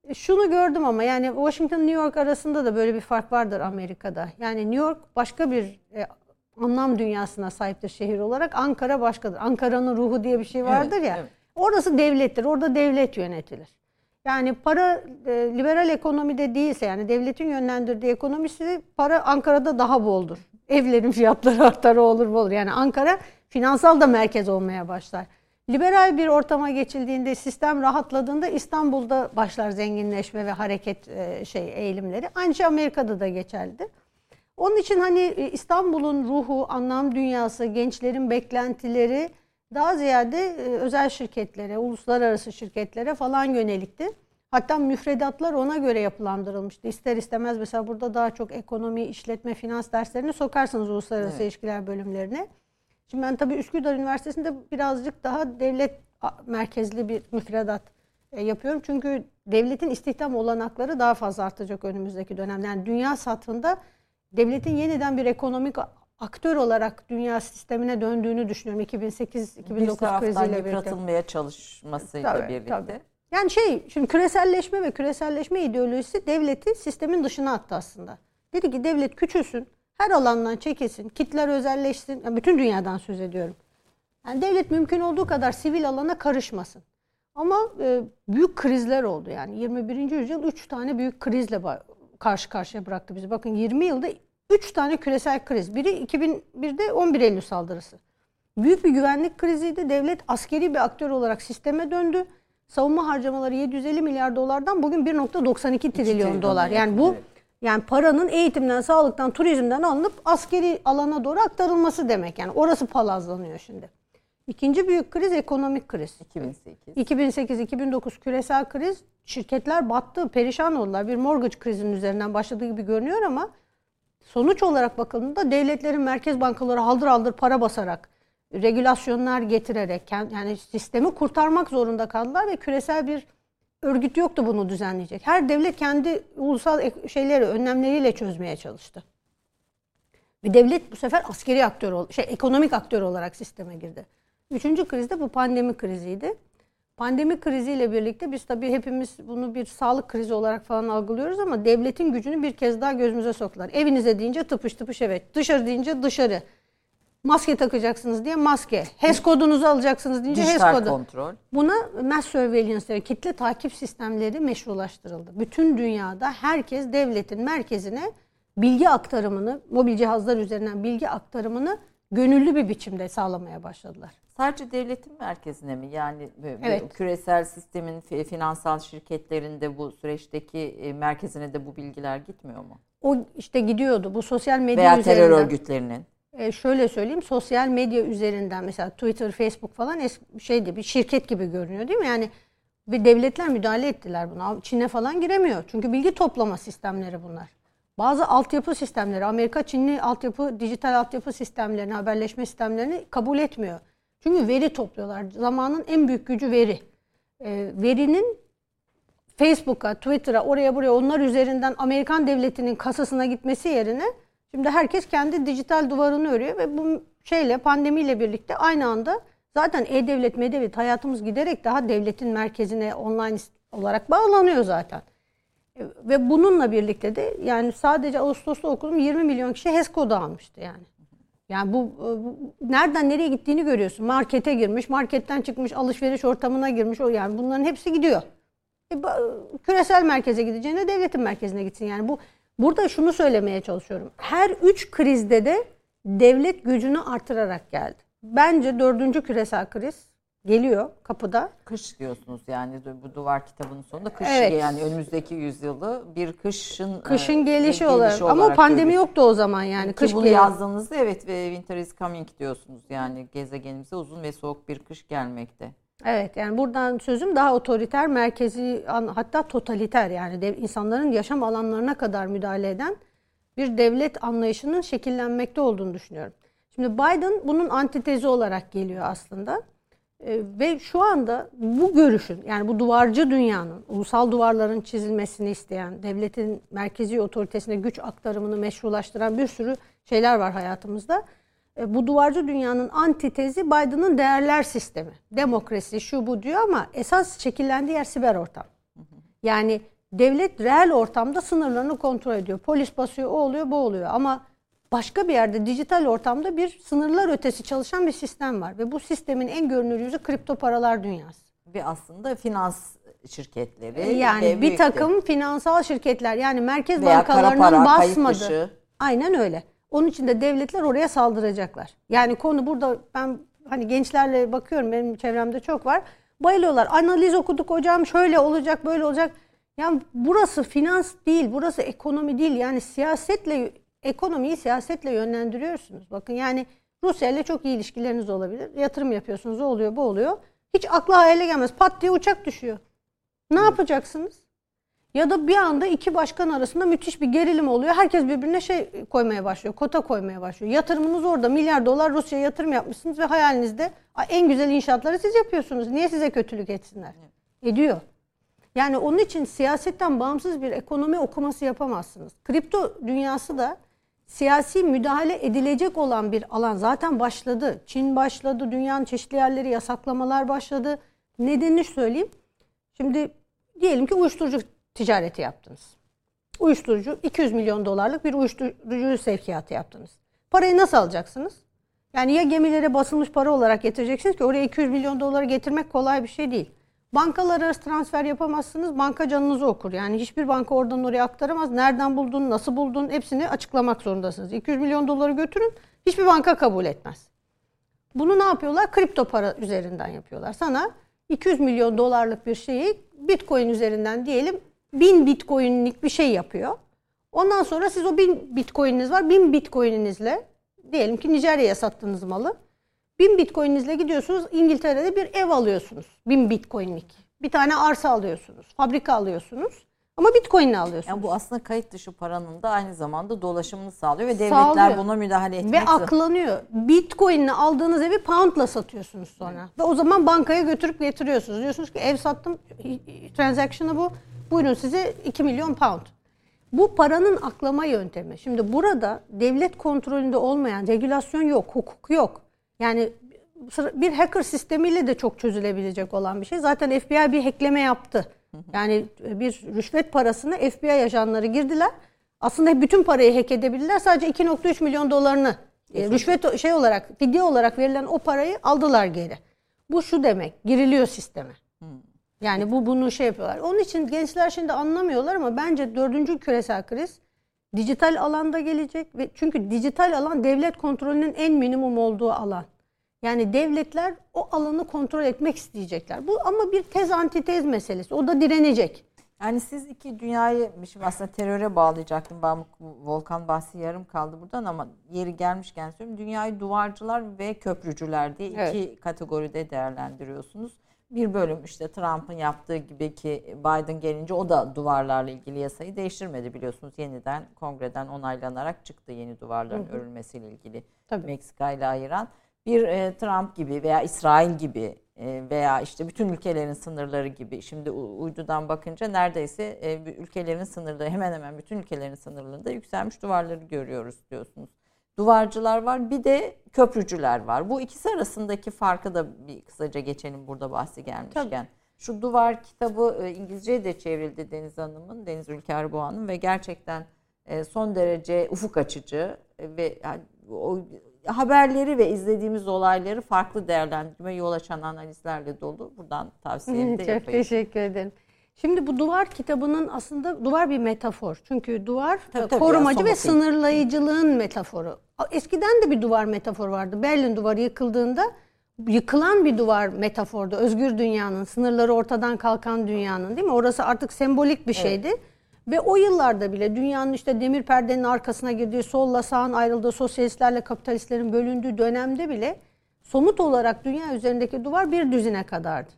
E, Şunu gördüm ama yani Washington New York arasında da böyle bir fark vardır Amerika'da. Yani New York başka bir e, anlam dünyasına sahiptir şehir olarak. Ankara başkadır. Ankara'nın ruhu diye bir şey vardır Evet, ya. evet. Orası devlettir. Orada devlet yönetilir. Yani para e, liberal ekonomide değilse yani devletin yönlendirdiği ekonomisi para Ankara'da daha boldur. Evlerin fiyatları artar olur olur. Yani Ankara finansal da merkez olmaya başlar. Liberal bir ortama geçildiğinde sistem rahatladığında İstanbul'da başlar zenginleşme ve hareket e, şey eğilimleri. Aynı şey Amerika'da da geçerlidir. Onun için hani e, İstanbul'un ruhu, anlam dünyası, gençlerin beklentileri daha ziyade e, özel şirketlere, uluslararası şirketlere falan yönelikti. Hatta müfredatlar ona göre yapılandırılmıştı. İster istemez mesela burada daha çok ekonomi, işletme, finans derslerini sokarsınız uluslararası evet. ilişkiler bölümlerine. Şimdi ben tabii Üsküdar Üniversitesi'nde birazcık daha devlet merkezli bir müfredat e, yapıyorum. Çünkü devletin istihdam olanakları daha fazla artacak önümüzdeki dönemde. Yani dünya satında devletin yeniden bir ekonomik aktör olarak dünya sistemine döndüğünü düşünüyorum 2008-2009 kriziyle birlikte. yıpratılmaya çalışmasıyla tabii, birlikte. Tabii. Yani şey şimdi küreselleşme ve küreselleşme ideolojisi devleti sistemin dışına attı aslında. Dedi ki devlet küçülsün, her alandan çekilsin, kitler özelleşsin. Yani bütün dünyadan söz ediyorum. Yani devlet mümkün olduğu kadar sivil alana karışmasın. Ama e, büyük krizler oldu yani 21. yüzyıl 3 tane büyük krizle karşı karşıya bıraktı bizi. Bakın 20 yılda 3 tane küresel kriz. Biri 2001'de 11 Eylül saldırısı. Büyük bir güvenlik kriziydi. Devlet askeri bir aktör olarak sisteme döndü. Savunma harcamaları 750 milyar dolardan bugün 1.92 trilyon dolar. Yani bu yani paranın eğitimden, sağlıktan, turizmden alınıp askeri alana doğru aktarılması demek. Yani orası palazlanıyor şimdi. İkinci büyük kriz ekonomik kriz. 2008. 2008-2009 küresel kriz. Şirketler battı, perişan oldular. Bir mortgage krizinin üzerinden başladığı gibi görünüyor ama sonuç olarak bakıldığında devletlerin merkez bankaları haldır haldır para basarak, regülasyonlar getirerek yani sistemi kurtarmak zorunda kaldılar ve küresel bir örgüt yoktu bunu düzenleyecek. Her devlet kendi ulusal şeyleri, önlemleriyle çözmeye çalıştı. Bir devlet bu sefer askeri aktör, şey ekonomik aktör olarak sisteme girdi. Üçüncü kriz de bu pandemi kriziydi. Pandemi kriziyle birlikte biz tabii hepimiz bunu bir sağlık krizi olarak falan algılıyoruz ama devletin gücünü bir kez daha gözümüze soktular. Evinize deyince tıpış tıpış evet, dışarı deyince dışarı. Maske takacaksınız diye maske. HES kodunuzu alacaksınız deyince HES kodu. kontrol. Buna mass surveillance, kitle takip sistemleri meşrulaştırıldı. Bütün dünyada herkes devletin merkezine bilgi aktarımını, mobil cihazlar üzerinden bilgi aktarımını gönüllü bir biçimde sağlamaya başladılar. Sadece devletin merkezine mi? Yani evet. küresel sistemin finansal şirketlerinde bu süreçteki e, merkezine de bu bilgiler gitmiyor mu? O işte gidiyordu. Bu sosyal medya Veya üzerinden. terör örgütlerinin. E şöyle söyleyeyim sosyal medya üzerinden mesela Twitter, Facebook falan şeydi bir şirket gibi görünüyor değil mi? Yani ve devletler müdahale ettiler buna. Çin'e falan giremiyor. Çünkü bilgi toplama sistemleri bunlar. Bazı altyapı sistemleri, Amerika Çinli altyapı, dijital altyapı sistemlerini, haberleşme sistemlerini kabul etmiyor. Çünkü veri topluyorlar. Zamanın en büyük gücü veri. E, verinin Facebook'a, Twitter'a, oraya buraya onlar üzerinden Amerikan devletinin kasasına gitmesi yerine Şimdi herkes kendi dijital duvarını örüyor ve bu şeyle pandemiyle birlikte aynı anda zaten e-devlet, medevlet hayatımız giderek daha devletin merkezine online olarak bağlanıyor zaten. Ve bununla birlikte de yani sadece Ağustos'ta okudum 20 milyon kişi HES kodu almıştı yani. Yani bu, e, bu nereden nereye gittiğini görüyorsun. Markete girmiş, marketten çıkmış, alışveriş ortamına girmiş. O yani bunların hepsi gidiyor. E, küresel merkeze gideceğine devletin merkezine gitsin. Yani bu Burada şunu söylemeye çalışıyorum. Her üç krizde de devlet gücünü artırarak geldi. Bence dördüncü küresel kriz geliyor kapıda. Kış diyorsunuz yani bu duvar kitabının sonunda kış evet. yani önümüzdeki yüzyılı bir kışın kışın e, gelişi, gelişi olarak. olarak ama pandemi görüyoruz. yoktu o zaman yani. Ki kış bunu geliyor. yazdığınızda evet winter is coming diyorsunuz yani gezegenimize uzun ve soğuk bir kış gelmekte. Evet yani buradan sözüm daha otoriter, merkezi hatta totaliter yani dev, insanların yaşam alanlarına kadar müdahale eden bir devlet anlayışının şekillenmekte olduğunu düşünüyorum. Şimdi Biden bunun antitezi olarak geliyor aslında. Ee, ve şu anda bu görüşün yani bu duvarcı dünyanın ulusal duvarların çizilmesini isteyen, devletin merkezi otoritesine güç aktarımını meşrulaştıran bir sürü şeyler var hayatımızda. E, bu duvarcı dünyanın antitezi Biden'ın değerler sistemi. Demokrasi şu bu diyor ama esas şekillendiği yer siber ortam. Yani devlet reel ortamda sınırlarını kontrol ediyor. Polis basıyor, o oluyor, bu oluyor. Ama başka bir yerde dijital ortamda bir sınırlar ötesi çalışan bir sistem var. Ve bu sistemin en görünür yüzü kripto paralar dünyası. Ve aslında finans şirketleri Yani ve bir takım finansal şirketler yani merkez veya bankalarının para, basmadı. Aynen öyle. Onun için de devletler oraya saldıracaklar. Yani konu burada ben hani gençlerle bakıyorum benim çevremde çok var. Bayılıyorlar. Analiz okuduk hocam şöyle olacak böyle olacak. Yani burası finans değil, burası ekonomi değil. Yani siyasetle ekonomiyi siyasetle yönlendiriyorsunuz. Bakın yani Rusya ile çok iyi ilişkileriniz olabilir. Yatırım yapıyorsunuz, o oluyor, bu oluyor. Hiç akla hayale gelmez. Pat diye uçak düşüyor. Ne yapacaksınız? Ya da bir anda iki başkan arasında müthiş bir gerilim oluyor. Herkes birbirine şey koymaya başlıyor, kota koymaya başlıyor. Yatırımınız orada. Milyar dolar Rusya'ya yatırım yapmışsınız ve hayalinizde "Ay, en güzel inşaatları siz yapıyorsunuz. Niye size kötülük etsinler? Ediyor. Yani onun için siyasetten bağımsız bir ekonomi okuması yapamazsınız. Kripto dünyası da siyasi müdahale edilecek olan bir alan zaten başladı. Çin başladı, dünyanın çeşitli yerleri yasaklamalar başladı. Nedenini söyleyeyim. Şimdi diyelim ki uyuşturucu ticareti yaptınız. Uyuşturucu 200 milyon dolarlık bir uyuşturucu sevkiyatı yaptınız. Parayı nasıl alacaksınız? Yani ya gemilere basılmış para olarak getireceksiniz ki oraya 200 milyon doları getirmek kolay bir şey değil. Bankalar arası transfer yapamazsınız. Banka canınızı okur. Yani hiçbir banka oradan oraya aktaramaz. Nereden buldun, nasıl buldun hepsini açıklamak zorundasınız. 200 milyon doları götürün. Hiçbir banka kabul etmez. Bunu ne yapıyorlar? Kripto para üzerinden yapıyorlar. Sana 200 milyon dolarlık bir şeyi Bitcoin üzerinden diyelim 1000 Bitcoin'lik bir şey yapıyor. Ondan sonra siz o 1000 Bitcoin'iniz var. 1000 Bitcoin'inizle diyelim ki Nijerya'ya sattığınız malı 1000 Bitcoin'inizle gidiyorsunuz İngiltere'de bir ev alıyorsunuz. 1000 Bitcoin'lik. Bir tane arsa alıyorsunuz. Fabrika alıyorsunuz. Ama Bitcoin'le alıyorsunuz. Yani bu aslında kayıt dışı paranın da aynı zamanda dolaşımını sağlıyor ve devletler Sağlıyor. buna müdahale etmek Ve aklanıyor. Bitcoin'le aldığınız evi pound'la satıyorsunuz sonra. Ve o zaman bankaya götürüp getiriyorsunuz. Diyorsunuz ki ev sattım, transaction'ı bu. Buyurun size 2 milyon pound. Bu paranın aklama yöntemi. Şimdi burada devlet kontrolünde olmayan regülasyon yok, hukuk yok. Yani bir hacker sistemiyle de çok çözülebilecek olan bir şey. Zaten FBI bir hackleme yaptı. Yani bir rüşvet parasını FBI ajanları girdiler. Aslında bütün parayı hack edebilirler. Sadece 2.3 milyon dolarını e, rüşvet şey olarak, fidye olarak verilen o parayı aldılar geri. Bu şu demek, giriliyor sisteme. Yani bu bunu şey yapıyorlar. Onun için gençler şimdi anlamıyorlar ama bence dördüncü küresel kriz dijital alanda gelecek ve çünkü dijital alan devlet kontrolünün en minimum olduğu alan. Yani devletler o alanı kontrol etmek isteyecekler. Bu ama bir tez antitez meselesi. O da direnecek. Yani siz iki dünyayı şimdi aslında teröre bağlayacaktım. Ben Volkan bahsi yarım kaldı buradan ama yeri gelmişken söyleyeyim. Dünyayı duvarcılar ve köprücüler diye iki Evet. kategoride değerlendiriyorsunuz. Bir bölüm işte Trump'ın yaptığı gibi ki Biden gelince o da duvarlarla ilgili yasayı değiştirmedi biliyorsunuz. Yeniden kongreden onaylanarak çıktı yeni duvarların örülmesiyle ilgili Tabii. Meksika ile ayıran. Bir e, Trump gibi veya İsrail gibi e, veya işte bütün ülkelerin sınırları gibi şimdi uydudan bakınca neredeyse e, ülkelerin sınırları hemen hemen bütün ülkelerin sınırlarında yükselmiş duvarları görüyoruz diyorsunuz. Duvarcılar var bir de köprücüler var. Bu ikisi arasındaki farkı da bir kısaca geçelim burada bahsi gelmişken. Şu duvar kitabı e, İngilizceye de çevrildi Deniz Hanım'ın, Deniz Ülker Boğa'nın ve gerçekten e, son derece ufuk açıcı e, ve yani o haberleri ve izlediğimiz olayları farklı değerlendirme yol açan analizlerle dolu. Buradan tavsiyemi de Çok yapayım. teşekkür ederim. Şimdi bu duvar kitabının aslında duvar bir metafor. Çünkü duvar Tabii, tabii, korumacı ve sınırlayıcılığın metaforu. Eskiden de bir duvar metaforu vardı. Berlin duvarı yıkıldığında yıkılan bir duvar metafordu. Özgür dünyanın, sınırları ortadan kalkan dünyanın değil mi? Orası artık sembolik bir şeydi. Ve o yıllarda bile dünyanın işte demir perdenin arkasına girdiği, solla sağın ayrıldığı, sosyalistlerle kapitalistlerin bölündüğü dönemde bile somut olarak dünya üzerindeki duvar bir düzine kadardı.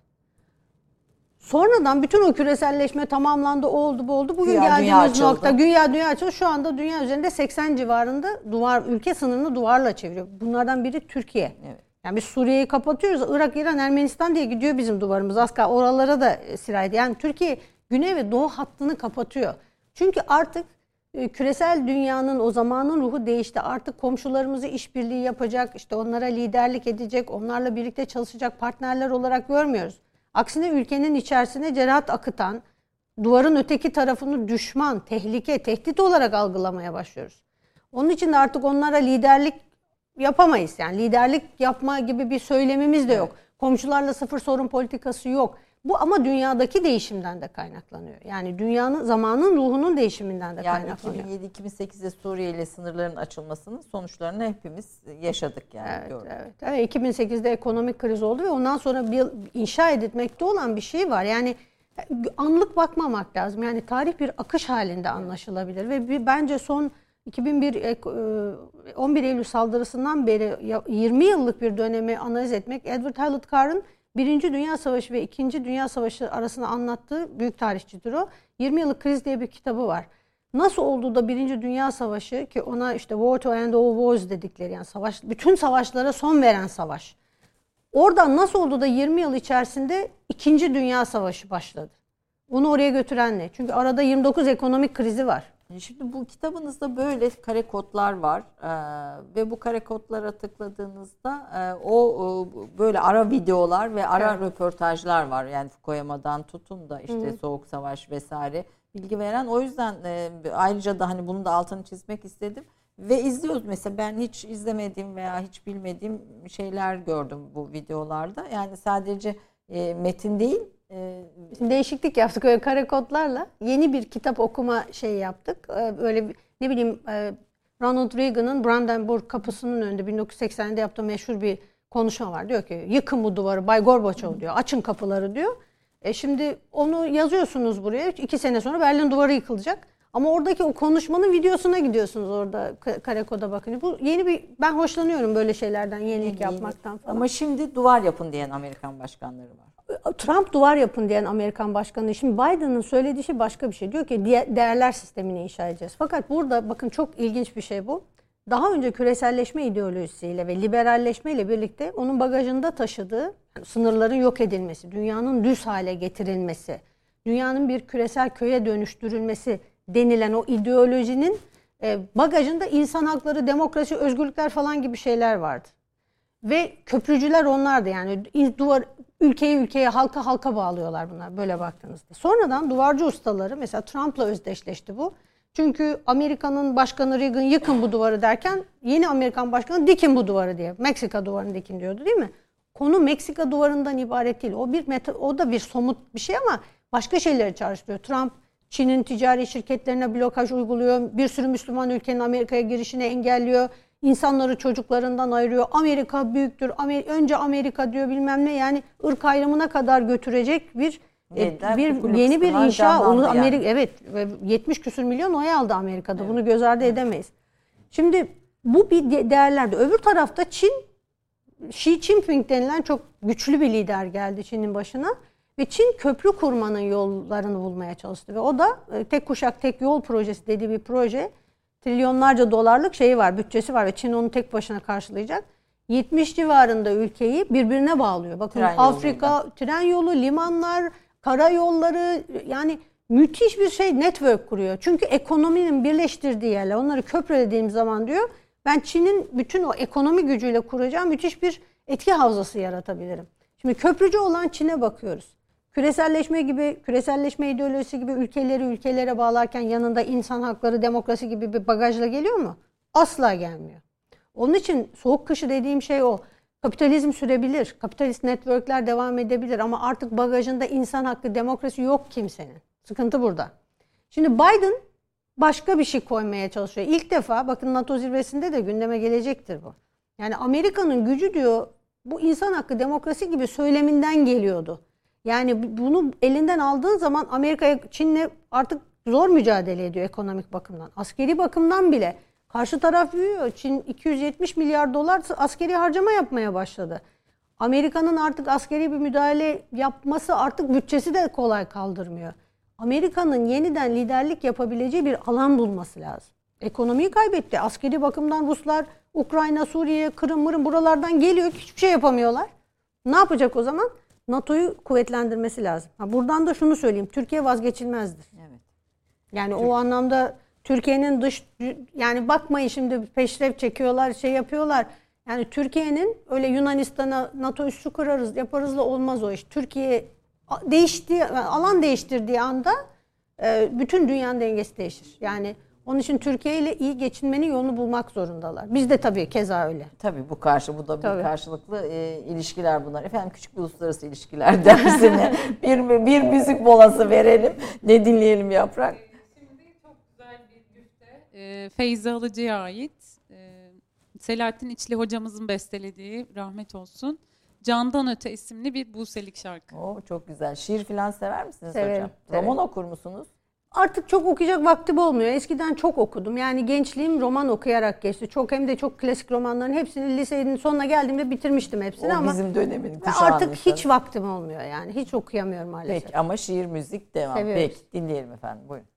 Sonradan bütün o küreselleşme tamamlandı, oldu, bu oldu. Bugün dünya geldiğimiz açıldı. nokta, dünya dünya açıldı. Şu anda dünya üzerinde 80 civarında duvar, ülke sınırını duvarla çeviriyor. Bunlardan biri Türkiye. Evet. Yani biz Suriye'yi kapatıyoruz. Irak, İran, Ermenistan diye gidiyor bizim duvarımız. Kal- oralara da e, sirayet. Yani Türkiye güney ve doğu hattını kapatıyor. Çünkü artık e, küresel dünyanın o zamanın ruhu değişti. Artık komşularımızı işbirliği yapacak, işte onlara liderlik edecek, onlarla birlikte çalışacak partnerler olarak görmüyoruz. Aksine ülkenin içerisine cerahat akıtan, duvarın öteki tarafını düşman, tehlike, tehdit olarak algılamaya başlıyoruz. Onun için de artık onlara liderlik yapamayız. Yani liderlik yapma gibi bir söylemimiz de yok. Komşularla sıfır sorun politikası yok. Bu ama dünyadaki değişimden de kaynaklanıyor. Yani dünyanın zamanın ruhunun değişiminden de Yani kaynaklanıyor. 2007-2008'de Suriye ile sınırların açılmasının sonuçlarını hepimiz yaşadık yani Evet, gördük. evet. evet. 2008'de ekonomik kriz oldu ve ondan sonra bir inşa edilmekte olan bir şey var. Yani anlık bakmamak lazım. Yani tarih bir akış halinde anlaşılabilir ve bir, bence son 2001 ek- e, 11 Eylül saldırısından beri ya- 20 yıllık bir dönemi analiz etmek Edward Hallett Carr'ın Birinci Dünya Savaşı ve İkinci Dünya Savaşı arasında anlattığı büyük tarihçidir o. 20 yıllık kriz diye bir kitabı var. Nasıl oldu da Birinci Dünya Savaşı ki ona işte War to End All Wars dedikleri yani savaş bütün savaşlara son veren savaş. Oradan nasıl oldu da 20 yıl içerisinde İkinci Dünya Savaşı başladı? Onu oraya götüren ne? Çünkü arada 29 ekonomik krizi var. E, Şimdi bu kitabınızda böyle kare kodlar var Ee, ve bu kare kodlara tıkladığınızda e, o e, böyle ara videolar ve ara Evet. röportajlar var. Yani Fukuyama'dan tutun da işte Soğuk Savaş vesaire bilgi veren. O yüzden e, ayrıca da hani bunu da altını çizmek istedim. Ve izliyoruz mesela ben hiç izlemediğim veya hiç bilmediğim şeyler gördüm bu videolarda. Yani sadece e, metin değil Şimdi değişiklik yaptık öyle kare kodlarla. Yeni bir kitap okuma şeyi yaptık. Ee, Böyle ne bileyim e, Ronald Reagan'ın Brandenburg kapısının önünde 1980'de yaptığı meşhur bir konuşma var. Diyor ki yıkın bu duvarı Bay Gorbaçov diyor. Açın kapıları diyor. E şimdi onu yazıyorsunuz buraya. iki sene sonra Berlin duvarı yıkılacak. Ama oradaki o konuşmanın videosuna gidiyorsunuz orada ka- kare koda bakın. Bu yeni bir ben hoşlanıyorum böyle şeylerden yenilik yapmaktan falan. ama şimdi duvar yapın diyen Amerikan başkanları var. Trump duvar yapın diyen Amerikan başkanı. Şimdi Biden'ın söylediği şey başka bir şey. Diyor ki değerler sistemini inşa edeceğiz. Fakat burada bakın çok ilginç bir şey bu. Daha önce küreselleşme ideolojisiyle ve liberalleşmeyle birlikte onun bagajında taşıdığı sınırların yok edilmesi, dünyanın düz hale getirilmesi, dünyanın bir küresel köye dönüştürülmesi denilen o ideolojinin e, bagajında insan hakları, demokrasi, özgürlükler falan gibi şeyler vardı. Ve köprücüler onlardı yani duvar ülkeyi ülkeye halka halka bağlıyorlar bunlar böyle baktığınızda. Sonradan duvarcı ustaları mesela Trump'la özdeşleşti bu. Çünkü Amerika'nın başkanı Reagan yıkın bu duvarı derken yeni Amerikan başkanı dikin bu duvarı diye. Meksika duvarını dikin diyordu değil mi? Konu Meksika duvarından ibaret değil. O bir meta, o da bir somut bir şey ama başka şeyleri çağrıştırıyor. Trump Çin'in ticari şirketlerine blokaj uyguluyor. Bir sürü Müslüman ülkenin Amerika'ya girişini engelliyor. İnsanları çocuklarından ayırıyor. Amerika büyüktür. Amer- önce Amerika diyor bilmem ne. Yani ırk ayrımına kadar götürecek bir e, Yeniden bir yeni bir inşa. Onu yani. Amerika evet ve 70 küsür milyon oy aldı Amerika'da. Bunu göz ardı edemeyiz. Şimdi bu bir de- değerlerde. Öbür tarafta Çin Xi Jinping denilen çok güçlü bir lider geldi Çin'in başına ve Çin köprü kurmanın yollarını bulmaya çalıştı ve o da e, tek kuşak tek yol projesi dediği bir proje. Trilyonlarca dolarlık şeyi var, bütçesi var ve Çin onu tek başına karşılayacak. 70 civarında ülkeyi birbirine bağlıyor. Bakın Tren Afrika, tren yolu, limanlar, karayolları yani müthiş bir şey network kuruyor. Çünkü ekonominin birleştirdiği yerler. Onları köprülediğim zaman diyor ben Çin'in bütün o ekonomi gücüyle kuracağım müthiş bir etki havzası yaratabilirim. Şimdi köprücü olan Çin'e bakıyoruz. Küreselleşme gibi, küreselleşme ideolojisi gibi ülkeleri ülkelere bağlarken yanında insan hakları, demokrasi gibi bir bagajla geliyor mu? Asla gelmiyor. Onun için soğuk kışı dediğim şey o. Kapitalizm sürebilir, kapitalist networkler devam edebilir ama artık bagajında insan hakkı, demokrasi yok kimsenin. Sıkıntı burada. Şimdi Biden başka bir şey koymaya çalışıyor. İlk defa bakın NATO zirvesinde de gündeme gelecektir bu. Yani Amerika'nın gücü diyor bu insan hakkı, demokrasi gibi söyleminden geliyordu. Yani bunu elinden aldığın zaman Amerika'ya Çin'le artık zor mücadele ediyor ekonomik bakımdan. Askeri bakımdan bile karşı taraf büyüyor. Çin 270 milyar dolar askeri harcama yapmaya başladı. Amerika'nın artık askeri bir müdahale yapması artık bütçesi de kolay kaldırmıyor. Amerika'nın yeniden liderlik yapabileceği bir alan bulması lazım. Ekonomiyi kaybetti. Askeri bakımdan Ruslar Ukrayna, Suriye, Kırım, Mırım buralardan geliyor. Hiçbir şey yapamıyorlar. Ne yapacak o zaman? NATO'yu kuvvetlendirmesi lazım. Ha, buradan da şunu söyleyeyim. Türkiye vazgeçilmezdir. Evet. Yani o anlamda Türkiye'nin dış yani bakmayın şimdi peşref çekiyorlar, şey yapıyorlar. Yani Türkiye'nin öyle Yunanistan'a NATO üssü kurarız, yaparızla olmaz o iş. Türkiye değiştiği alan değiştirdiği anda e, bütün dünyanın dengesi değişir. Yani Onun için Türkiye ile iyi geçinmenin yolunu bulmak zorundalar. Biz de tabii keza öyle. Tabii bu karşı bu da bir Tabii. karşılıklı e, ilişkiler bunlar. Efendim küçük bir uluslararası ilişkiler dersine bir bir müzik molası verelim. Ne dinleyelim yaprak? E, Feyza Alıcı'ya ait. E, Selahattin İçli hocamızın bestelediği rahmet olsun. Candan Öte isimli bir Buselik şarkı. Oo, çok güzel. Şiir falan sever misiniz Severim, hocam? severim. Roman okur musunuz? Artık çok okuyacak vaktim olmuyor. Eskiden çok okudum. Yani gençliğim roman okuyarak geçti. Çok hem de çok klasik romanların hepsini lisenin sonuna geldiğimde bitirmiştim hepsini O ama bizim dönemin kuşağının artık insanı. hiç vaktim olmuyor yani. Hiç okuyamıyorum maalesef. Peki ama şiir müzik devam. Seviyoruz. Peki dinleyelim efendim. Buyurun.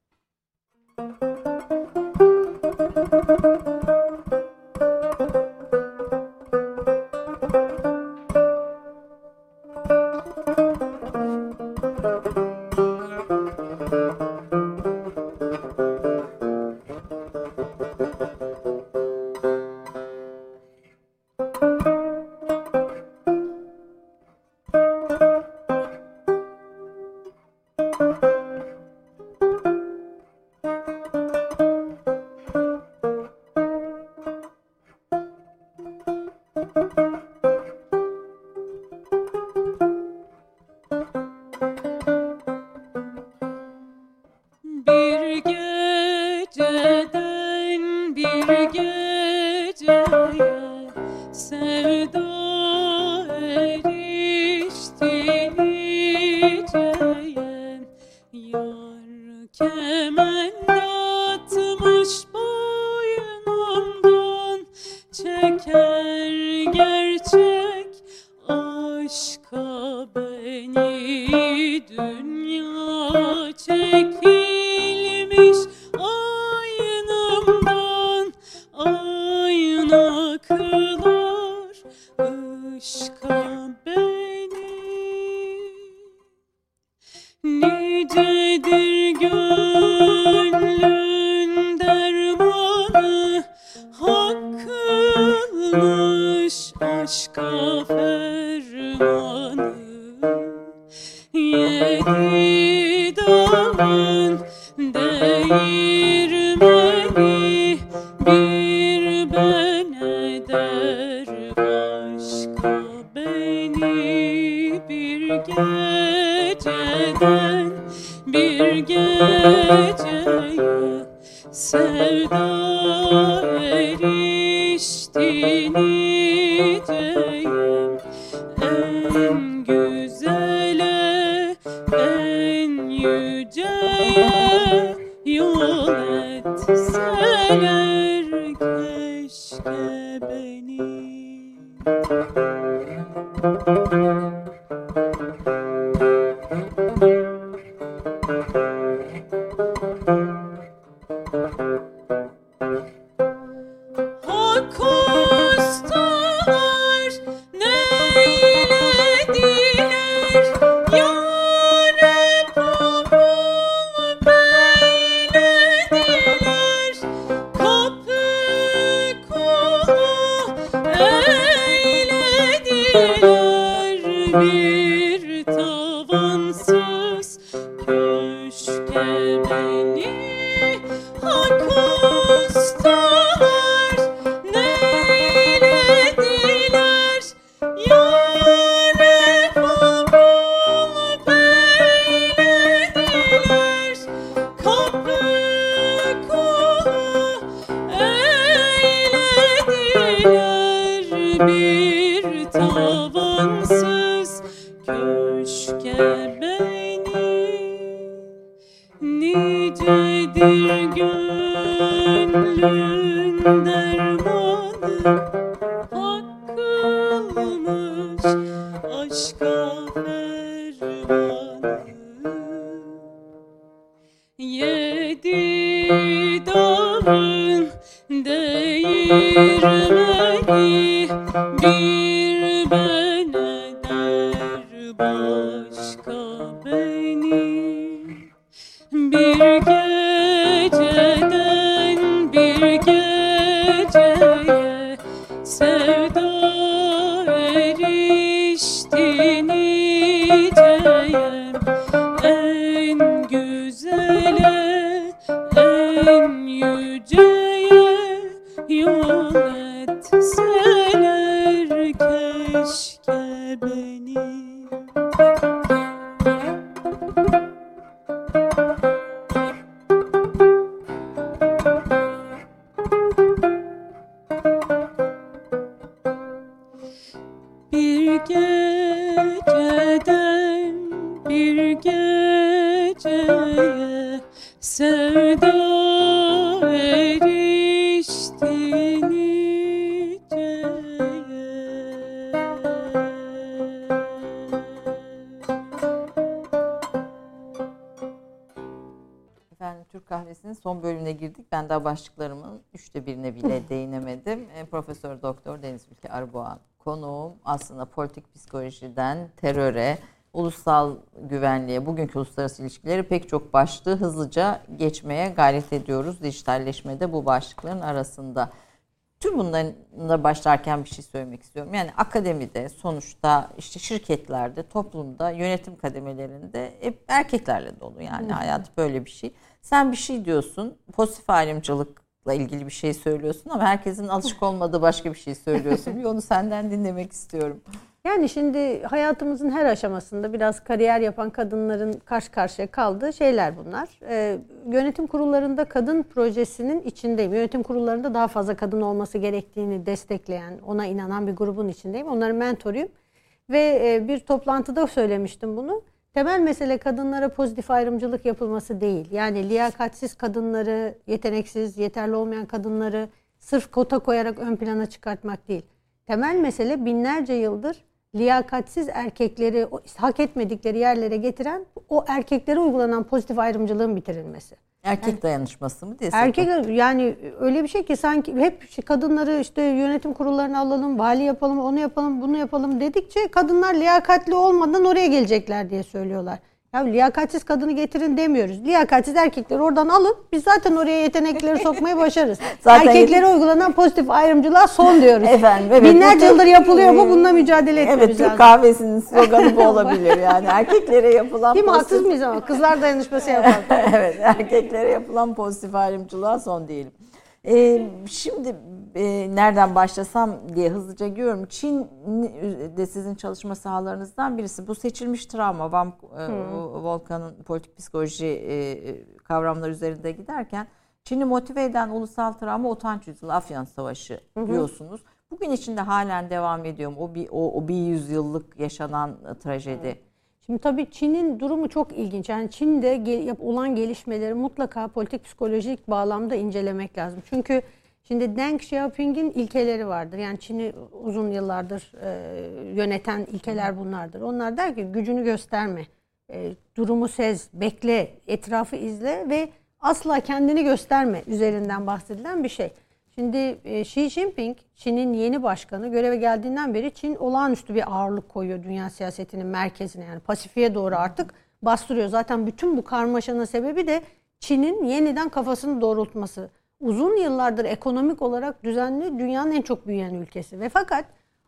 Christi daha başlıklarımın üçte birine bile değinemedim. E, Profesör Doktor Deniz Ülke Arboğan konuğum. Aslında politik psikolojiden teröre, ulusal güvenliğe, bugünkü uluslararası ilişkileri pek çok başlığı hızlıca geçmeye gayret ediyoruz. Dijitalleşmede bu başlıkların arasında. Tüm bunlarla başlarken bir şey söylemek istiyorum. Yani akademide sonuçta işte şirketlerde, toplumda, yönetim kademelerinde hep erkeklerle dolu. Yani hayat böyle bir şey. Sen bir şey diyorsun, pozitif ayrımcılıkla ilgili bir şey söylüyorsun ama herkesin alışık olmadığı başka bir şey söylüyorsun. Bir onu senden dinlemek istiyorum. Yani şimdi hayatımızın her aşamasında biraz kariyer yapan kadınların karşı karşıya kaldığı şeyler bunlar. Ee, yönetim kurullarında kadın projesinin içindeyim. Yönetim kurullarında daha fazla kadın olması gerektiğini destekleyen, ona inanan bir grubun içindeyim. Onların mentoruyum. Ve e, bir toplantıda söylemiştim bunu. Temel mesele kadınlara pozitif ayrımcılık yapılması değil. Yani liyakatsiz kadınları, yeteneksiz, yeterli olmayan kadınları sırf kota koyarak ön plana çıkartmak değil. Temel mesele binlerce yıldır liyakatsiz erkekleri hak etmedikleri yerlere getiren o erkeklere uygulanan pozitif ayrımcılığın bitirilmesi. Erkek dayanışması mı desek? Erkek yani öyle bir şey ki sanki hep kadınları işte yönetim kurullarına alalım, vali yapalım, onu yapalım, bunu yapalım dedikçe kadınlar liyakatli olmadan oraya gelecekler diye söylüyorlar. Ya liyakatsiz kadını getirin demiyoruz. Liyakatsiz erkekleri oradan alın. Biz zaten oraya yetenekleri sokmayı başarırız. Zaten Erkeklere uygulanan pozitif ayrımcılığa son diyoruz. Efendim, evet. Binlerce yıldır yapılıyor bu. Bununla mücadele etmemiz Evet Türk lazım. kahvesinin sloganı bu olabilir yani. Erkeklere yapılan Değil mi? pozitif- Haksız mıyız ama? Kızlar dayanışması yapalım. evet, erkeklere yapılan pozitif ayrımcılığa son diyelim. Ee, şimdi e, nereden başlasam diye hızlıca görüyorum. Çin de sizin çalışma sahalarınızdan birisi. Bu seçilmiş travma, Van e, Volkan'ın politik psikoloji e, kavramları üzerinde giderken Çin'i motive eden ulusal travma utanç yüzyılı Afyan Savaşı diyorsunuz. Bugün içinde halen devam ediyor mu? O bir, o, o bir yüzyıllık yaşanan trajedi. Şimdi tabii Çin'in durumu çok ilginç. Yani Çin'de gel- olan gelişmeleri mutlaka politik psikolojik bağlamda incelemek lazım. Çünkü şimdi Deng Xiaoping'in ilkeleri vardır. Yani Çin'i uzun yıllardır e, yöneten ilkeler bunlardır. Onlar der ki gücünü gösterme, e, durumu sez, bekle, etrafı izle ve asla kendini gösterme üzerinden bahsedilen bir şey. Şimdi e, Xi Jinping, Çin'in yeni başkanı göreve geldiğinden beri Çin olağanüstü bir ağırlık koyuyor dünya siyasetinin merkezine yani Pasifik'e doğru artık bastırıyor. Zaten bütün bu karmaşanın sebebi de Çin'in yeniden kafasını doğrultması. Uzun yıllardır ekonomik olarak düzenli dünyanın en çok büyüyen ülkesi ve fakat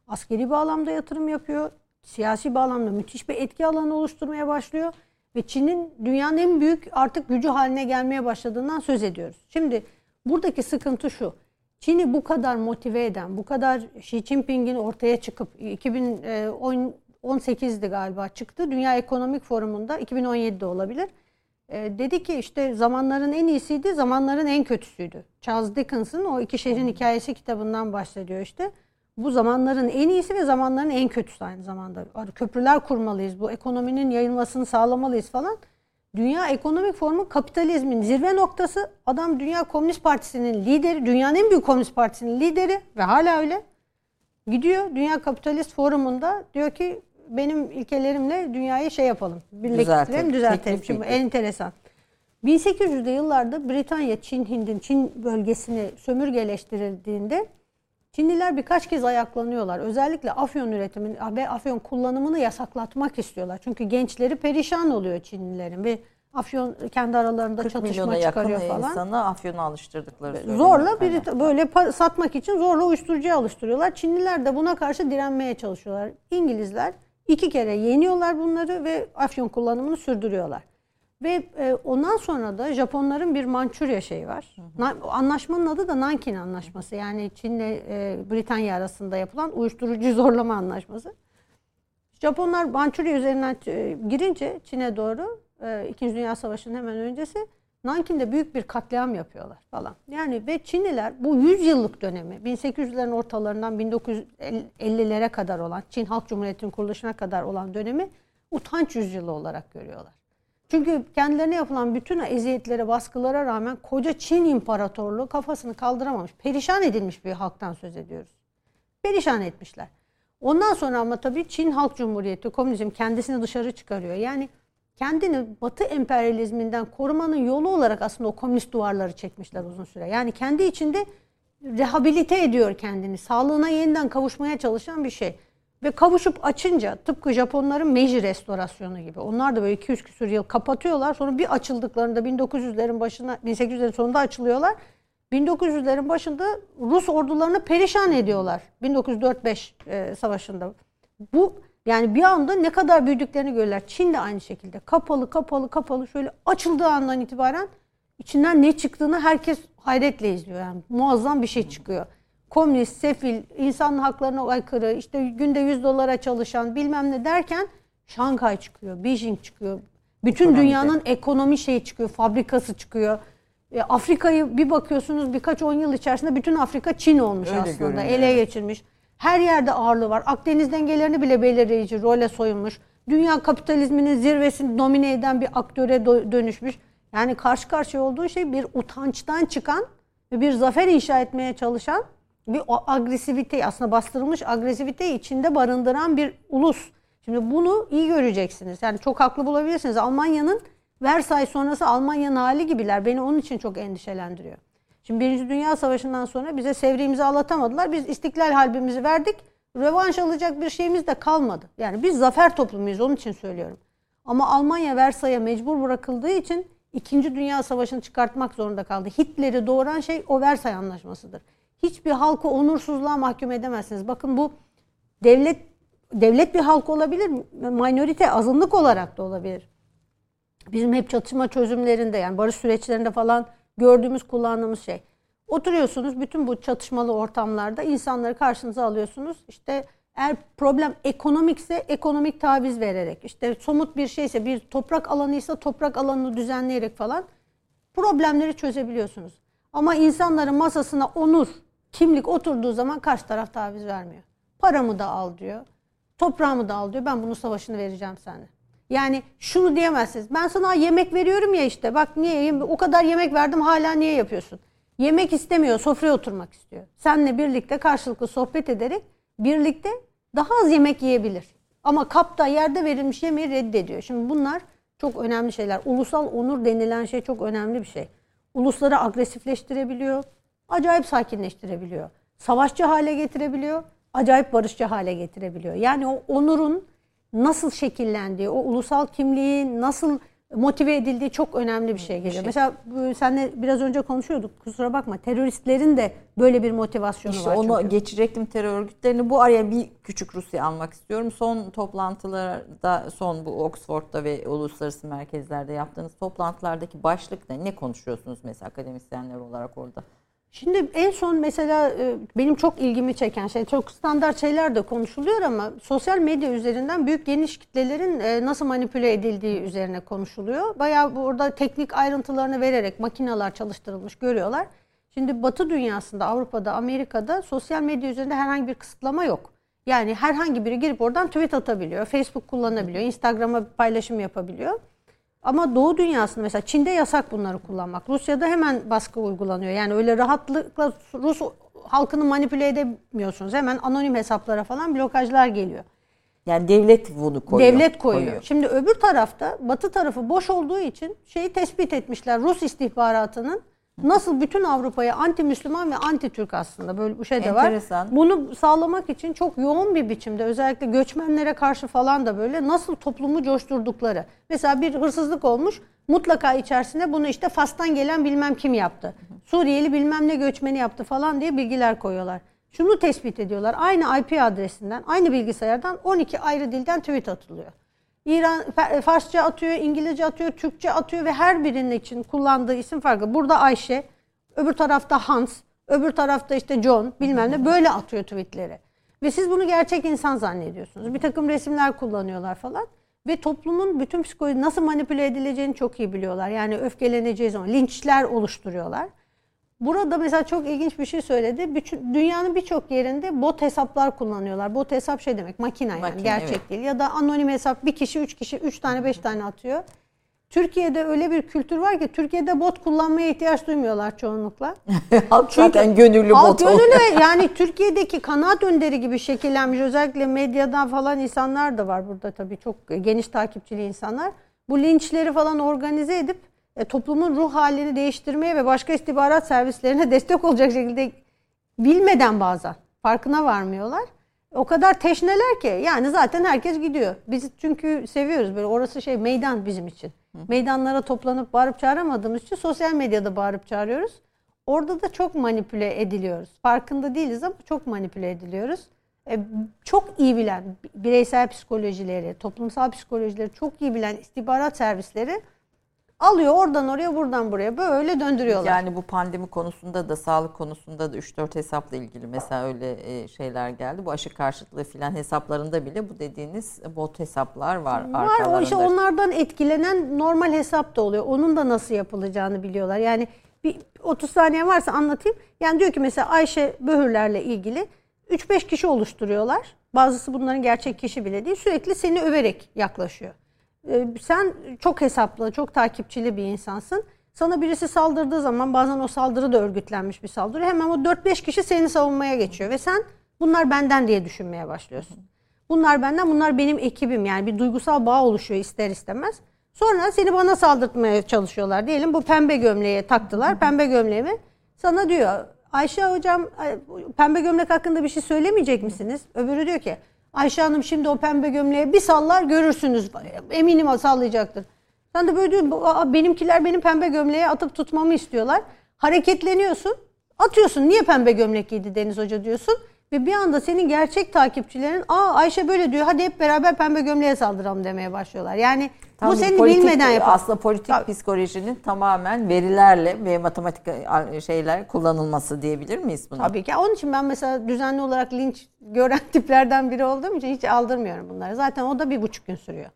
askeri bağlamda yatırım yapıyor. Siyasi bağlamda müthiş bir etki alanı oluşturmaya başlıyor ve Çin'in dünyanın en büyük artık gücü haline gelmeye başladığından söz ediyoruz. Şimdi buradaki sıkıntı şu. Çin'i bu kadar motive eden, bu kadar Xi Jinping'in ortaya çıkıp 2018'di galiba çıktı. Dünya Ekonomik Forumu'nda 2017'de olabilir. E, dedi ki işte zamanların en iyisiydi, zamanların en kötüsüydü. Charles Dickens'ın o iki şehrin hikayesi kitabından bahsediyor işte. Bu zamanların en iyisi ve zamanların en kötüsü aynı zamanda. Köprüler kurmalıyız, bu ekonominin yayılmasını sağlamalıyız falan. Dünya Ekonomik Forumu kapitalizmin zirve noktası. Adam Dünya Komünist Partisi'nin lideri, dünyanın en büyük komünist partisinin lideri ve hala öyle. Gidiyor Dünya Kapitalist Forumu'nda diyor ki benim ilkelerimle dünyayı şey yapalım. Birleştirelim, Düzeltelim. Şimdi ediyor. enteresan. 1800'lü yıllarda Britanya, Çin, Hind'in Çin bölgesini sömürgeleştirildiğinde Çinliler birkaç kez ayaklanıyorlar. Özellikle afyon üretimini ve afyon kullanımını yasaklatmak istiyorlar. Çünkü gençleri perişan oluyor Çinlilerin ve afyon kendi aralarında 40 milyona çatışma yakın çıkarıyor falan. insanı afyona alıştırdıkları söyleniyor. Zorla biri Aynen. böyle satmak için zorla uyuşturucuya alıştırıyorlar. Çinliler de buna karşı direnmeye çalışıyorlar. İngilizler iki kere yeniyorlar bunları ve afyon kullanımını sürdürüyorlar. Ve e, ondan sonra da Japonların bir Mançurya şeyi var. Na- anlaşmanın adı da Nankin Anlaşması. Yani Çin'le e, Britanya arasında yapılan uyuşturucu zorlama anlaşması. Japonlar Mançurya üzerinden e, girince Çin'e doğru e, İkinci Dünya Savaşı'nın hemen öncesi Nankin'de büyük bir katliam yapıyorlar falan. Yani ve Çinliler bu 100 yıllık dönemi 1800'lerin ortalarından 1950'lere kadar olan Çin Halk Cumhuriyeti'nin kuruluşuna kadar olan dönemi utanç yüzyılı olarak görüyorlar. Çünkü kendilerine yapılan bütün eziyetlere, baskılara rağmen koca Çin İmparatorluğu kafasını kaldıramamış. Perişan edilmiş bir halktan söz ediyoruz. Perişan etmişler. Ondan sonra ama tabii Çin Halk Cumhuriyeti, komünizm kendisini dışarı çıkarıyor. Yani kendini Batı emperyalizminden korumanın yolu olarak aslında o komünist duvarları çekmişler uzun süre. Yani kendi içinde rehabilite ediyor kendini. Sağlığına yeniden kavuşmaya çalışan bir şey. Ve kavuşup açınca tıpkı Japonların Meiji restorasyonu gibi. Onlar da böyle 200 küsur yıl kapatıyorlar. Sonra bir açıldıklarında 1900'lerin başına 1800'lerin sonunda açılıyorlar. 1900'lerin başında Rus ordularını perişan ediyorlar. 1904-5 e, savaşında. Bu yani bir anda ne kadar büyüdüklerini görürler. Çin de aynı şekilde. Kapalı kapalı kapalı şöyle açıldığı andan itibaren içinden ne çıktığını herkes hayretle izliyor. Yani muazzam bir şey çıkıyor. Komünist, sefil, insan haklarına aykırı, işte günde 100 dolara çalışan bilmem ne derken Şanghay çıkıyor, Beijing çıkıyor. Bütün Ekonomide. dünyanın ekonomi şeyi çıkıyor, fabrikası çıkıyor. E, Afrika'yı bir bakıyorsunuz birkaç on yıl içerisinde bütün Afrika Çin olmuş Öyle aslında. Ele evet. geçirmiş. Her yerde ağırlığı var. Akdeniz dengelerini bile belirleyici role soyunmuş. Dünya kapitalizminin zirvesini domine eden bir aktöre dö- dönüşmüş. Yani karşı karşıya olduğu şey bir utançtan çıkan ve bir zafer inşa etmeye çalışan bir o agresivite aslında bastırılmış agresiviteyi içinde barındıran bir ulus. Şimdi bunu iyi göreceksiniz. Yani çok haklı bulabilirsiniz. Almanya'nın Versay sonrası Almanya'nın hali gibiler. Beni onun için çok endişelendiriyor. Şimdi Birinci Dünya Savaşı'ndan sonra bize sevri imzalatamadılar. Biz istiklal halbimizi verdik. Rövanş alacak bir şeyimiz de kalmadı. Yani biz zafer toplumuyuz onun için söylüyorum. Ama Almanya Versay'a mecbur bırakıldığı için İkinci Dünya Savaşı'nı çıkartmak zorunda kaldı. Hitler'i doğuran şey o Versay Anlaşması'dır. Hiçbir halkı onursuzluğa mahkum edemezsiniz. Bakın bu devlet devlet bir halk olabilir, minorite azınlık olarak da olabilir. Bizim hep çatışma çözümlerinde yani barış süreçlerinde falan gördüğümüz, kullandığımız şey. Oturuyorsunuz bütün bu çatışmalı ortamlarda insanları karşınıza alıyorsunuz. İşte eğer problem ekonomikse ekonomik taviz vererek, işte somut bir şeyse bir toprak alanıysa toprak alanını düzenleyerek falan problemleri çözebiliyorsunuz. Ama insanların masasına onur, kimlik oturduğu zaman karşı taraf taviz vermiyor. Paramı da al diyor. Toprağımı da al diyor. Ben bunun savaşını vereceğim sana. Yani şunu diyemezsiniz. Ben sana yemek veriyorum ya işte. Bak niye o kadar yemek verdim hala niye yapıyorsun? Yemek istemiyor, sofraya oturmak istiyor. Seninle birlikte karşılıklı sohbet ederek birlikte daha az yemek yiyebilir. Ama kapta yerde verilmiş yemeği reddediyor. Şimdi bunlar çok önemli şeyler. Ulusal onur denilen şey çok önemli bir şey. Ulusları agresifleştirebiliyor, acayip sakinleştirebiliyor. Savaşçı hale getirebiliyor, acayip barışçı hale getirebiliyor. Yani o onurun nasıl şekillendiği, o ulusal kimliğin nasıl motive edildiği çok önemli bir şey geliyor. Mesela bu- senle biraz önce konuşuyorduk. Kusura bakma. Teröristlerin de böyle bir motivasyonu İşte var. onu çünkü. geçecektim terör örgütlerini. Bu araya bir küçük Rusya almak istiyorum. Son toplantılarda, son bu Oxford'da ve uluslararası merkezlerde yaptığınız toplantılardaki başlık ne? Ne konuşuyorsunuz mesela akademisyenler olarak orada? Şimdi en son mesela e, benim çok ilgimi çeken şey çok standart şeyler de konuşuluyor ama sosyal medya üzerinden büyük geniş kitlelerin e, nasıl manipüle edildiği üzerine konuşuluyor. Bayağı burada teknik ayrıntılarını vererek makineler çalıştırılmış görüyorlar. Şimdi Batı dünyasında, Avrupa'da, Amerika'da sosyal medya üzerinde herhangi bir kısıtlama yok. Yani herhangi biri girip oradan tweet atabiliyor, Facebook kullanabiliyor, Instagram'a paylaşım yapabiliyor. Ama Doğu dünyasında mesela Çin'de yasak bunları kullanmak. Rusya'da hemen baskı uygulanıyor. Yani öyle rahatlıkla Rus halkını manipüle edemiyorsunuz. Hemen anonim hesaplara falan blokajlar geliyor. Yani devlet bunu koyuyor. Devlet koyuyor. Şimdi öbür tarafta Batı tarafı boş olduğu için şeyi tespit etmişler. Rus istihbaratının nasıl bütün Avrupa'ya anti Müslüman ve anti Türk aslında böyle bir şey de var. Enteresan. Bunu sağlamak için çok yoğun bir biçimde özellikle göçmenlere karşı falan da böyle nasıl toplumu coşturdukları. Mesela bir hırsızlık olmuş mutlaka içerisine bunu işte Fas'tan gelen bilmem kim yaptı. Suriyeli bilmem ne göçmeni yaptı falan diye bilgiler koyuyorlar. Şunu tespit ediyorlar. Aynı IP adresinden, aynı bilgisayardan 12 ayrı dilden tweet atılıyor. İran Fa- Farsça atıyor, İngilizce atıyor, Türkçe atıyor ve her birinin için kullandığı isim farklı. Burada Ayşe, öbür tarafta Hans, öbür tarafta işte John bilmem ne böyle atıyor tweetleri. Ve siz bunu gerçek insan zannediyorsunuz. Bir takım resimler kullanıyorlar falan. Ve toplumun bütün psikoloji nasıl manipüle edileceğini çok iyi biliyorlar. Yani öfkeleneceği zaman linçler oluşturuyorlar. Burada mesela çok ilginç bir şey söyledi. Bütün, dünyanın birçok yerinde bot hesaplar kullanıyorlar. Bot hesap şey demek makine yani Makine, gerçek evet. değil. Ya da anonim hesap bir kişi, üç kişi, üç tane, beş tane atıyor. Türkiye'de öyle bir kültür var ki Türkiye'de bot kullanmaya ihtiyaç duymuyorlar çoğunlukla. Halk zaten gönüllü bot gönüllü yani Türkiye'deki kanaat önderi gibi şekillenmiş özellikle medyadan falan insanlar da var burada tabii çok geniş takipçili insanlar. Bu linçleri falan organize edip e, toplumun ruh halini değiştirmeye ve başka istihbarat servislerine destek olacak şekilde bilmeden bazen farkına varmıyorlar. O kadar teşneler ki yani zaten herkes gidiyor. Biz çünkü seviyoruz böyle orası şey meydan bizim için. Meydanlara toplanıp bağırıp çağıramadığımız için sosyal medyada bağırıp çağırıyoruz. Orada da çok manipüle ediliyoruz. Farkında değiliz ama çok manipüle ediliyoruz. E, çok iyi bilen bireysel psikolojileri, toplumsal psikolojileri çok iyi bilen istihbarat servisleri alıyor oradan oraya buradan buraya böyle döndürüyorlar. Yani bu pandemi konusunda da sağlık konusunda da 3-4 hesapla ilgili mesela öyle e, şeyler geldi. Bu aşı karşıtlığı filan hesaplarında bile bu dediğiniz bot hesaplar var. Var o işte onlardan etkilenen normal hesap da oluyor. Onun da nasıl yapılacağını biliyorlar. Yani bir 30 saniye varsa anlatayım. Yani diyor ki mesela Ayşe Böhürler'le ilgili 3-5 kişi oluşturuyorlar. Bazısı bunların gerçek kişi bile değil. Sürekli seni överek yaklaşıyor. Ee, sen çok hesaplı, çok takipçili bir insansın. Sana birisi saldırdığı zaman bazen o saldırı da örgütlenmiş bir saldırı. Hemen o 4-5 kişi seni savunmaya geçiyor ve sen bunlar benden diye düşünmeye başlıyorsun. Bunlar benden, bunlar benim ekibim. Yani bir duygusal bağ oluşuyor ister istemez. Sonra seni bana saldırtmaya çalışıyorlar. Diyelim bu pembe gömleğe taktılar. Pembe gömleğimi sana diyor. Ayşe hocam pembe gömlek hakkında bir şey söylemeyecek misiniz? Öbürü diyor ki Ayşe Hanım şimdi o pembe gömleğe bir sallar görürsünüz. Eminim sallayacaktır. Sen de böyle diyorsun "Aa, benimkiler benim pembe gömleğe atıp tutmamı istiyorlar. Hareketleniyorsun. Atıyorsun. Niye pembe gömlek giydi Deniz Hoca diyorsun. Ve bir anda senin gerçek takipçilerin aa Ayşe böyle diyor hadi hep beraber pembe gömleğe saldıralım demeye başlıyorlar. Yani Tam bu bir seni politik- bilmeden yapıyor. Aslında politik psikolojinin tamamen verilerle ve matematik şeyler kullanılması diyebilir miyiz buna? Tabii ki. Onun için ben mesela düzenli olarak linç gören tiplerden biri olduğum için hiç aldırmıyorum bunları. Zaten o da bir buçuk gün sürüyor.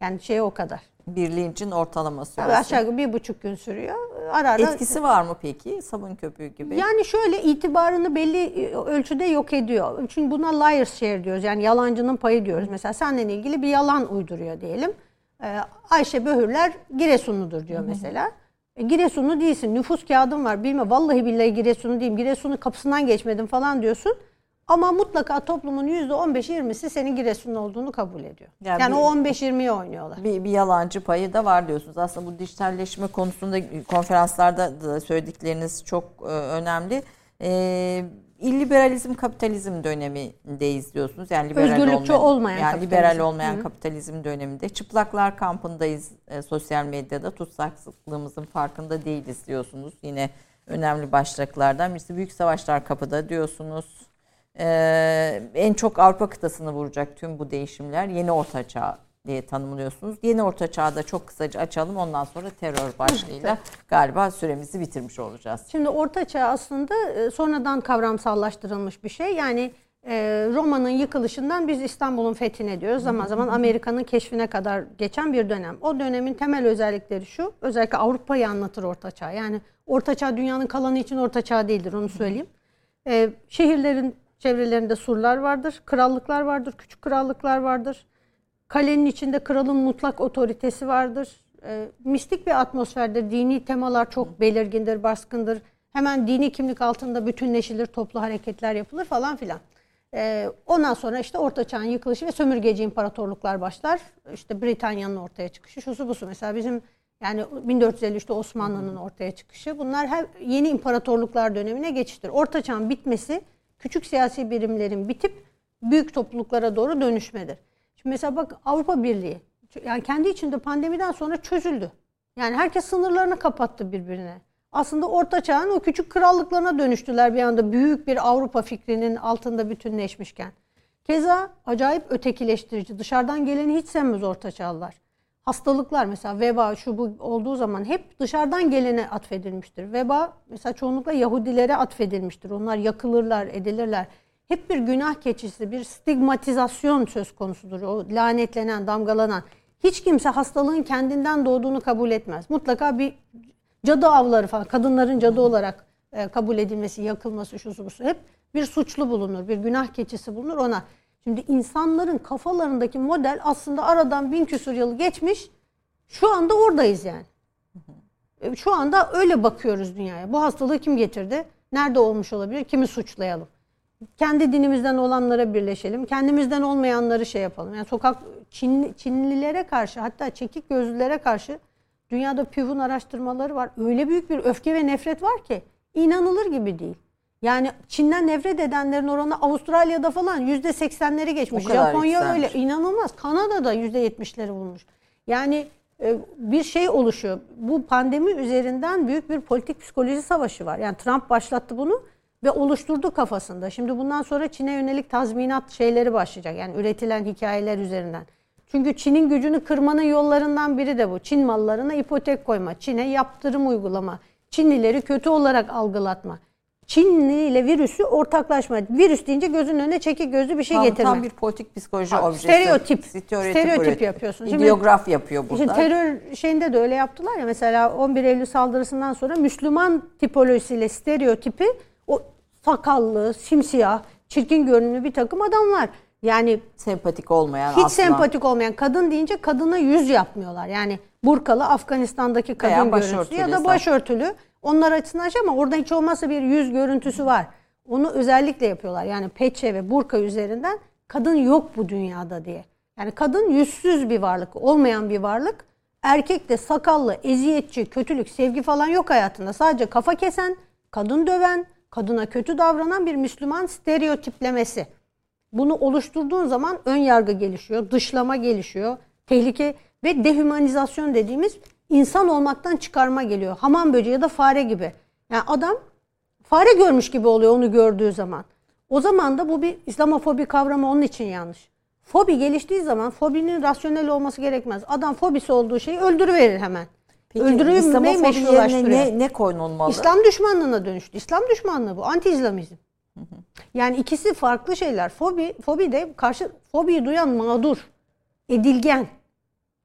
Yani şey o kadar. Bir linçin ortalama Tabii süresi. aşağı yukarı bir buçuk gün sürüyor. Ara ara Etkisi var mı peki? Sabun köpüğü gibi. Yani şöyle itibarını belli ölçüde yok ediyor. Çünkü buna liar's share diyoruz. Yani yalancının payı diyoruz. Mesela seninle ilgili bir yalan uyduruyor diyelim. Ee, Ayşe Böhürler Giresunludur diyor mesela. E, Giresunlu değilsin. Nüfus kağıdın var. Bilme vallahi billahi Giresunlu değilim. Giresun'un kapısından geçmedim falan diyorsun. Ama mutlaka toplumun %15-20'si senin Giresunlu olduğunu kabul ediyor. Yani Yani, bir- o 15-20'ye oynuyorlar. bir, bir yalancı payı da var diyorsunuz. Aslında bu dijitalleşme konusunda konferanslarda da söyledikleriniz çok e, önemli. E, illiberalizm kapitalizm dönemindeyiz diyorsunuz. Yani liberal Özgürlükçü olmayan yani kapitalizm. liberal olmayan kapitalizm döneminde. Çıplaklar kampındayız e, sosyal medyada. Tutsaklığımızın farkında değiliz diyorsunuz. Yine önemli başlıklardan birisi büyük savaşlar kapıda diyorsunuz. Ee, en çok Avrupa kıtasını vuracak tüm bu değişimler yeni orta çağ diye tanımlıyorsunuz. Yeni orta çağda çok kısaca açalım ondan sonra terör başlığıyla galiba süremizi bitirmiş olacağız. Şimdi Orta Çağ aslında e, sonradan kavramsallaştırılmış bir şey. Yani e, Roma'nın yıkılışından biz İstanbul'un fethine diyoruz. Zaman zaman Amerika'nın keşfine kadar geçen bir dönem. O dönemin temel özellikleri şu. Özellikle Avrupa'yı anlatır Orta Çağ. Yani Orta Çağ dünyanın kalanı için Orta Çağ değildir onu söyleyeyim. E, şehirlerin çevrelerinde surlar vardır, krallıklar vardır, küçük krallıklar vardır. Kalenin içinde kralın mutlak otoritesi vardır. E, mistik bir atmosferdir. Dini temalar çok belirgindir, baskındır. Hemen dini kimlik altında bütünleşilir, toplu hareketler yapılır falan filan. E, ondan sonra işte Orta Çağ'ın yıkılışı ve sömürgeci imparatorluklar başlar. İşte Britanya'nın ortaya çıkışı, şusu busu. Mesela bizim yani 1453'te Osmanlı'nın ortaya çıkışı. Bunlar her yeni imparatorluklar dönemine geçiştir. Orta Çağ'ın bitmesi küçük siyasi birimlerin bitip büyük topluluklara doğru dönüşmedir. Şimdi mesela bak Avrupa Birliği yani kendi içinde pandemiden sonra çözüldü. Yani herkes sınırlarını kapattı birbirine. Aslında Orta Çağ'ın o küçük krallıklarına dönüştüler bir anda büyük bir Avrupa fikrinin altında bütünleşmişken. Keza acayip ötekileştirici. Dışarıdan geleni hiç sevmez Orta Çağlılar. Hastalıklar mesela veba şu bu olduğu zaman hep dışarıdan gelene atfedilmiştir. Veba mesela çoğunlukla Yahudilere atfedilmiştir. Onlar yakılırlar, edilirler. Hep bir günah keçisi, bir stigmatizasyon söz konusudur. O lanetlenen, damgalanan. Hiç kimse hastalığın kendinden doğduğunu kabul etmez. Mutlaka bir cadı avları falan, kadınların cadı olarak e, kabul edilmesi, yakılması, şusu busu hep bir suçlu bulunur, bir günah keçisi bulunur ona. Şimdi insanların kafalarındaki model aslında aradan bin küsur yıl geçmiş, şu anda oradayız yani. E, Şu anda öyle bakıyoruz dünyaya. Bu hastalığı kim getirdi? Nerede olmuş olabilir? Kimi suçlayalım? Kendi dinimizden olanlara birleşelim. Kendimizden olmayanları şey yapalım. Yani sokak Çin, Çinlilere karşı hatta çekik gözlülere karşı dünyada PÜV'ün araştırmaları var. Öyle büyük bir öfke ve nefret var ki inanılır gibi değil. Yani Çin'den nefret edenlerin oranı Avustralya'da falan yüzde seksenleri geçmiş. Japonya yükselmiş. öyle inanılmaz. Kanada'da yüzde yetmişleri bulmuş. Yani e, bir şey oluşuyor. Bu pandemi üzerinden büyük bir politik psikoloji savaşı var. Yani Trump başlattı bunu ve oluşturdu kafasında. Şimdi bundan sonra Çin'e yönelik tazminat şeyleri başlayacak. Yani üretilen hikayeler üzerinden. Çünkü Çin'in gücünü kırmanın yollarından biri de bu. Çin mallarına ipotek koyma, Çin'e yaptırım uygulama, Çinlileri kötü olarak algılatma. Çinli ile virüsü ortaklaşma. Virüs deyince gözünün önüne çekik gözlü bir şey Tam, getirme. tam bir politik psikoloji Ha, objesi. stereotip. Stereotip, Stereotip yapıyorsun. İdeograf yapıyor burada. Şimdi terör şeyinde de öyle yaptılar ya mesela 11 Eylül saldırısından sonra Müslüman tipolojisiyle stereotipi o sakallı, simsiyah, çirkin görünümlü bir takım adamlar. Yani sempatik olmayan hiç asla. sempatik olmayan kadın deyince kadına yüz yapmıyorlar. Yani burkalı Afganistan'daki kadın Veya görüntüsü ya da başörtülü. Onlar açısından şey ama orada hiç olmazsa bir yüz görüntüsü var. Onu özellikle yapıyorlar. Yani peçe ve burka üzerinden kadın yok bu dünyada diye. Yani kadın yüzsüz bir varlık, olmayan bir varlık. Erkek de sakallı, eziyetçi, kötülük, sevgi falan yok hayatında. Sadece kafa kesen, kadın döven, kadına kötü davranan bir Müslüman stereotiplemesi. Bunu oluşturduğun zaman ön yargı gelişiyor, dışlama gelişiyor, tehlike ve dehumanizasyon dediğimiz insan olmaktan çıkarma geliyor. Hamam böceği ya da fare gibi. Yani adam fare görmüş gibi oluyor onu gördüğü zaman. O zaman da bu bir İslamofobi kavramı onun için yanlış. Fobi geliştiği zaman fobinin rasyonel olması gerekmez. Adam fobisi olduğu şeyi öldürüverir hemen. Peki, yerine meşrulaştırıyor. ne, ne konulmalı? İslam düşmanlığına dönüştü. İslam düşmanlığı bu. Anti-İslamizm. Yani ikisi farklı şeyler. Fobi, fobi de karşı fobiyi duyan mağdur, edilgen.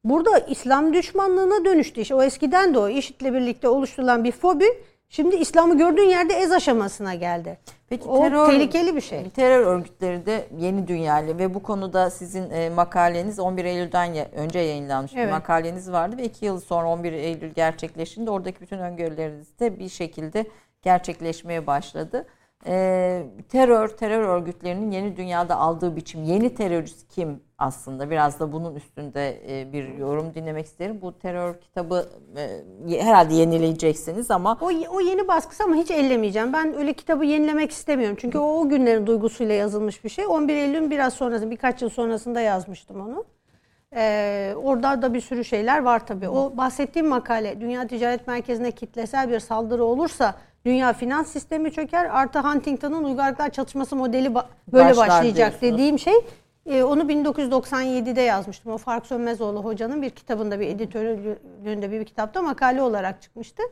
Burada İslam düşmanlığına dönüştü. İşte o eskiden de o IŞİD'le birlikte oluşturulan bir fobi şimdi İslam'ı gördüğün yerde ez aşamasına geldi. Peki o terör, tehlikeli bir şey. Terör örgütleri de yeni dünyalı ve bu konuda sizin e, makaleniz 11 Eylül'den önce yayınlanmış bir Evet. makaleniz vardı ve 2 yıl sonra 11 Eylül gerçekleştiğinde oradaki bütün öngörüleriniz de bir şekilde gerçekleşmeye başladı. E, terör, terör örgütlerinin yeni dünyada aldığı biçim, yeni terörist kim aslında? Biraz da bunun üstünde e, bir yorum dinlemek isterim. Bu terör kitabı e, herhalde yenileyeceksiniz ama O, o yeni baskısı ama hiç ellemeyeceğim. Ben öyle kitabı yenilemek istemiyorum. Çünkü o, o günlerin duygusuyla yazılmış bir şey. 11 Eylül'ün biraz sonrası, birkaç yıl sonrasında yazmıştım onu. Ee, orada da bir sürü şeyler var tabii. O bahsettiğim makale Dünya Ticaret Merkezi'ne kitlesel bir saldırı olursa dünya finans sistemi çöker. Artı Huntington'ın uygarlıklar çatışması modeli ba- böyle Başlar başlayacak diyorsunuz. dediğim şey. e, onu 1997'de yazmıştım. O Faruk Sönmezoğlu hocanın bir kitabında bir editörlüğünde bir, bir kitapta makale olarak çıkmıştı.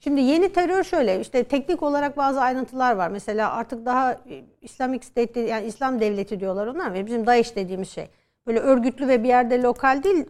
Şimdi yeni terör şöyle işte teknik olarak bazı ayrıntılar var. Mesela artık daha e, Islamic State yani İslam devleti diyorlar onlar ve bizim DAEŞ dediğimiz şey. Böyle örgütlü ve bir yerde lokal değil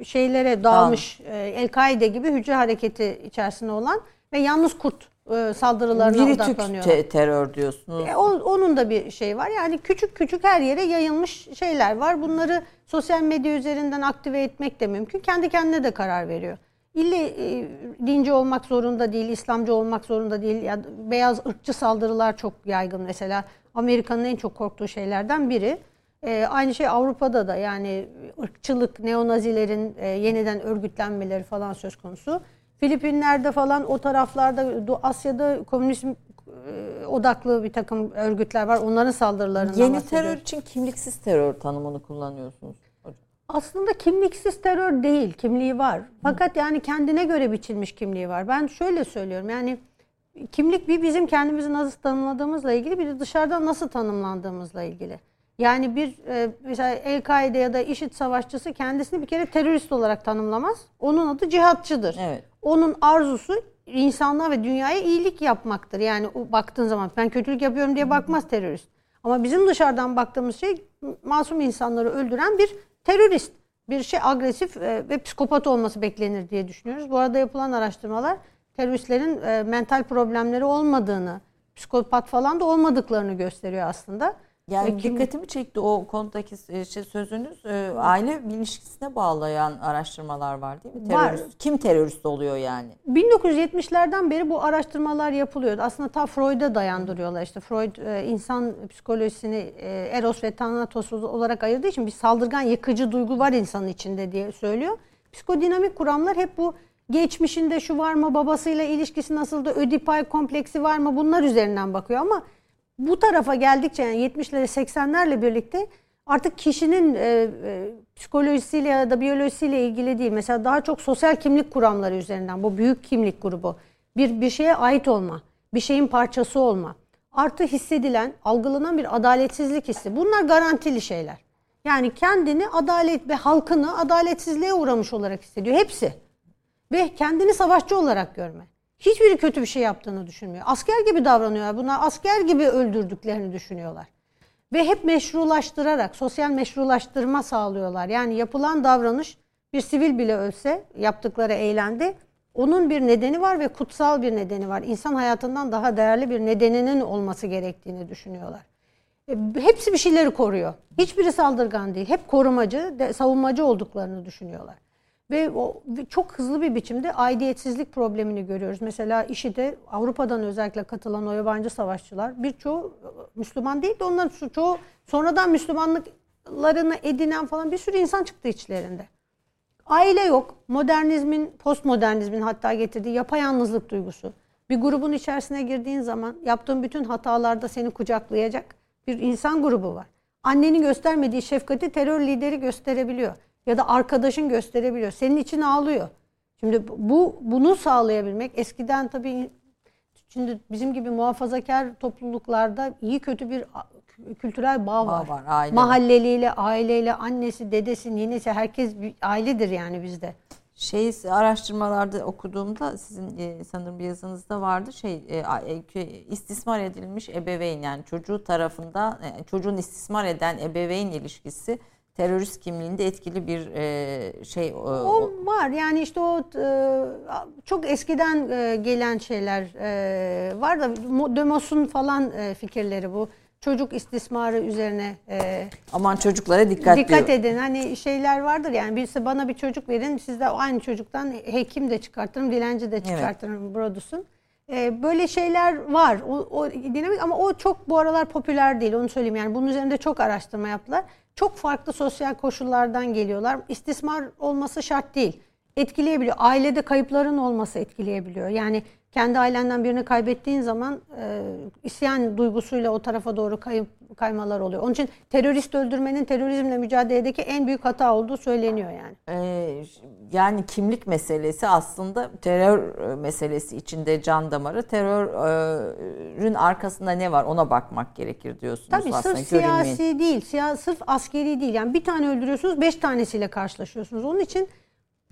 e, şeylere dağılmış El-Kaide gibi hücre hareketi içerisinde olan ve yalnız kurt saldırılarına Viritük odaklanıyor. te- terör diyorsunuz. E, o- onun da bir şey var. Yani küçük küçük her yere yayılmış şeyler var. Bunları sosyal medya üzerinden aktive etmek de mümkün. Kendi kendine de karar veriyor. İlle e, dinci olmak zorunda değil, İslamcı olmak zorunda değil. Ya, beyaz ırkçı saldırılar çok yaygın mesela. Amerika'nın en çok korktuğu şeylerden biri. E, aynı şey Avrupa'da da yani ırkçılık, neonazilerin e, yeniden örgütlenmeleri falan söz konusu. Filipinler'de falan o taraflarda Asya'da komünizm e, odaklı bir takım örgütler var. Onların saldırılarından Yeni terör için kimliksiz terör tanımını kullanıyorsunuz. Aslında kimliksiz terör değil, kimliği var. Fakat yani kendine göre biçilmiş kimliği var. Ben şöyle söylüyorum yani kimlik bir bizim kendimizi nasıl tanımladığımızla ilgili bir de dışarıdan nasıl tanımlandığımızla ilgili. Yani bir e, mesela El-Kaide ya da IŞİD savaşçısı kendisini bir kere terörist olarak tanımlamaz. Onun adı cihatçıdır. Evet. Onun arzusu insanlığa ve dünyaya iyilik yapmaktır. Yani o baktığın zaman ben kötülük yapıyorum diye bakmaz terörist. Ama bizim dışarıdan baktığımız şey masum insanları öldüren bir terörist. Bir şey agresif e, ve psikopat olması beklenir diye düşünüyoruz. Bu arada yapılan araştırmalar teröristlerin e, mental problemleri olmadığını, psikopat falan da olmadıklarını gösteriyor aslında. Yani Ve dikkatimi çekti o konudaki e, şey sözünüz e, aile ilişkisine bağlayan araştırmalar var değil mi? Var. Terörist. Kim terörist oluyor yani? 1970'lerden beri bu araştırmalar yapılıyor. Aslında ta Freud'a dayandırıyorlar. İşte Freud e, insan psikolojisini e, Eros ve Thanatos olarak ayırdığı için bir saldırgan yıkıcı duygu var insanın içinde diye söylüyor. Psikodinamik kuramlar hep bu geçmişinde şu var mı, babasıyla ilişkisi nasıldı, ödipal kompleksi var mı bunlar üzerinden bakıyor ama bu tarafa geldikçe yani 70'leri 80'lerle birlikte artık kişinin e, e, psikolojisiyle ya da biyolojisiyle ilgili değil. Mesela daha çok sosyal kimlik kuramları üzerinden bu büyük kimlik grubu. Bir bir şeye ait olma, bir şeyin parçası olma. Artı hissedilen, algılanan bir adaletsizlik hissi. Bunlar garantili şeyler. Yani kendini adalet ve halkını adaletsizliğe uğramış olarak hissediyor. Hepsi. Ve kendini savaşçı olarak görme. Hiçbiri kötü bir şey yaptığını düşünmüyor. Asker gibi davranıyorlar. Bunlar asker gibi öldürdüklerini düşünüyorlar. Ve hep meşrulaştırarak, sosyal meşrulaştırma sağlıyorlar. Yani yapılan davranış bir sivil bile ölse yaptıkları eylemde onun bir nedeni var ve kutsal bir nedeni var. İnsan hayatından daha değerli bir nedeninin olması gerektiğini düşünüyorlar. E, Hepsi bir şeyleri koruyor. Hiçbiri saldırgan değil. Hep korumacı, savunmacı olduklarını düşünüyorlar. Ve o çok hızlı bir biçimde aidiyetsizlik problemini görüyoruz. Mesela IŞİD'e Avrupa'dan özellikle katılan o yabancı savaşçılar birçoğu e, Müslüman değil de onların ço- çoğu sonradan Müslümanlıklarını edinen falan bir sürü insan çıktı içlerinde. Aile yok. Modernizmin, postmodernizmin hatta getirdiği yapayalnızlık duygusu. Bir grubun içerisine girdiğin zaman yaptığın bütün hatalarda seni kucaklayacak bir insan grubu var. Annenin göstermediği şefkati terör lideri gösterebiliyor. Ya da arkadaşın gösterebiliyor. Senin için ağlıyor. Şimdi bu bunu sağlayabilmek eskiden tabii şimdi bizim gibi muhafazakar topluluklarda iyi kötü bir kültürel bağ var. var, aile. Mahalleliyle, aileyle, annesi, dedesi, ninesi herkes bir ailedir yani bizde. Şey araştırmalarda okuduğumda sizin e, sanırım bir yazınızda vardı şey e, e, istismar edilmiş ebeveyn yani çocuğu tarafında e, çocuğun istismar eden ebeveyn ilişkisi terörist kimliğinde etkili bir e, şey e, O var yani işte o e, çok eskiden e, gelen şeyler e, var da Mo- Demos'un falan e, fikirleri bu. Çocuk istismarı üzerine e, aman çocuklara dikkat, dikkat diyor. edin. Hani şeyler vardır yani birisi bana bir çocuk verin siz de aynı çocuktan hekim de çıkartırım, dilenci de çıkartırım Brodus'un. Ee, böyle şeyler var. O, o dinamik ama o çok bu aralar popüler değil onu söyleyeyim. Yani bunun üzerinde çok araştırma yaptılar. Çok farklı sosyal koşullardan geliyorlar. İstismar olması şart değil. Etkileyebiliyor. Ailede kayıpların olması etkileyebiliyor. Yani kendi ailenden birini kaybettiğin zaman e, isyan duygusuyla o tarafa doğru kayıp kaymalar oluyor. Onun için terörist öldürmenin terörizmle mücadeledeki en büyük hata olduğu söyleniyor yani. Ee, yani kimlik meselesi aslında terör e, meselesi içinde can damarı. Terörün arkasında ne var ona bakmak gerekir diyorsunuz Tabii aslında. sırf görünmeyen. siyasi değil, siya, sırf askeri değil. Yani bir tane öldürüyorsunuz, beş tanesiyle karşılaşıyorsunuz. Onun için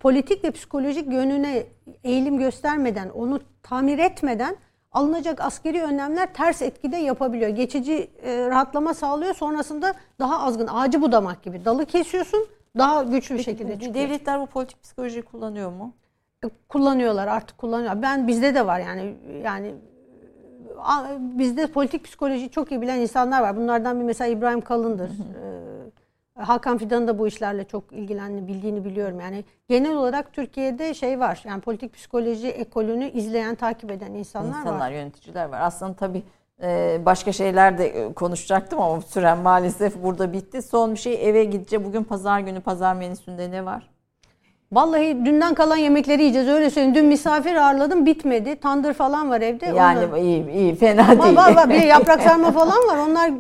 politik ve psikolojik yönüne eğilim göstermeden, onu tamir etmeden alınacak askeri önlemler ters etkide yapabiliyor. Geçici e, rahatlama sağlıyor. Sonrasında daha azgın, ağacı budamak gibi. Dalı kesiyorsun, daha güçlü bir şekilde çıkıyor. Devletler bu politik psikolojiyi kullanıyor mu? kullanıyorlar artık kullanıyor. Ben bizde de var yani yani bizde politik psikolojiyi çok iyi bilen insanlar var. Bunlardan bir mesela İbrahim Kalın'dır. Ee, Hakan Fidan'ın da bu işlerle çok ilgilendiğini bildiğini biliyorum. Yani genel olarak Türkiye'de şey var. Yani politik psikoloji ekolünü izleyen, takip eden insanlar, İnsanlar, var. yöneticiler var. Aslında tabii e, başka şeyler de e, konuşacaktım ama süren maalesef burada bitti. Son bir şey eve gideceğim. Bugün pazar günü pazar menüsünde ne var? Vallahi dünden kalan yemekleri yiyeceğiz öyle söyleyeyim. Dün misafir ağırladım bitmedi. Tandır falan var evde. Yani Onu- iyi iyi fena değil. var var bir de yaprak sarma falan var. Onlar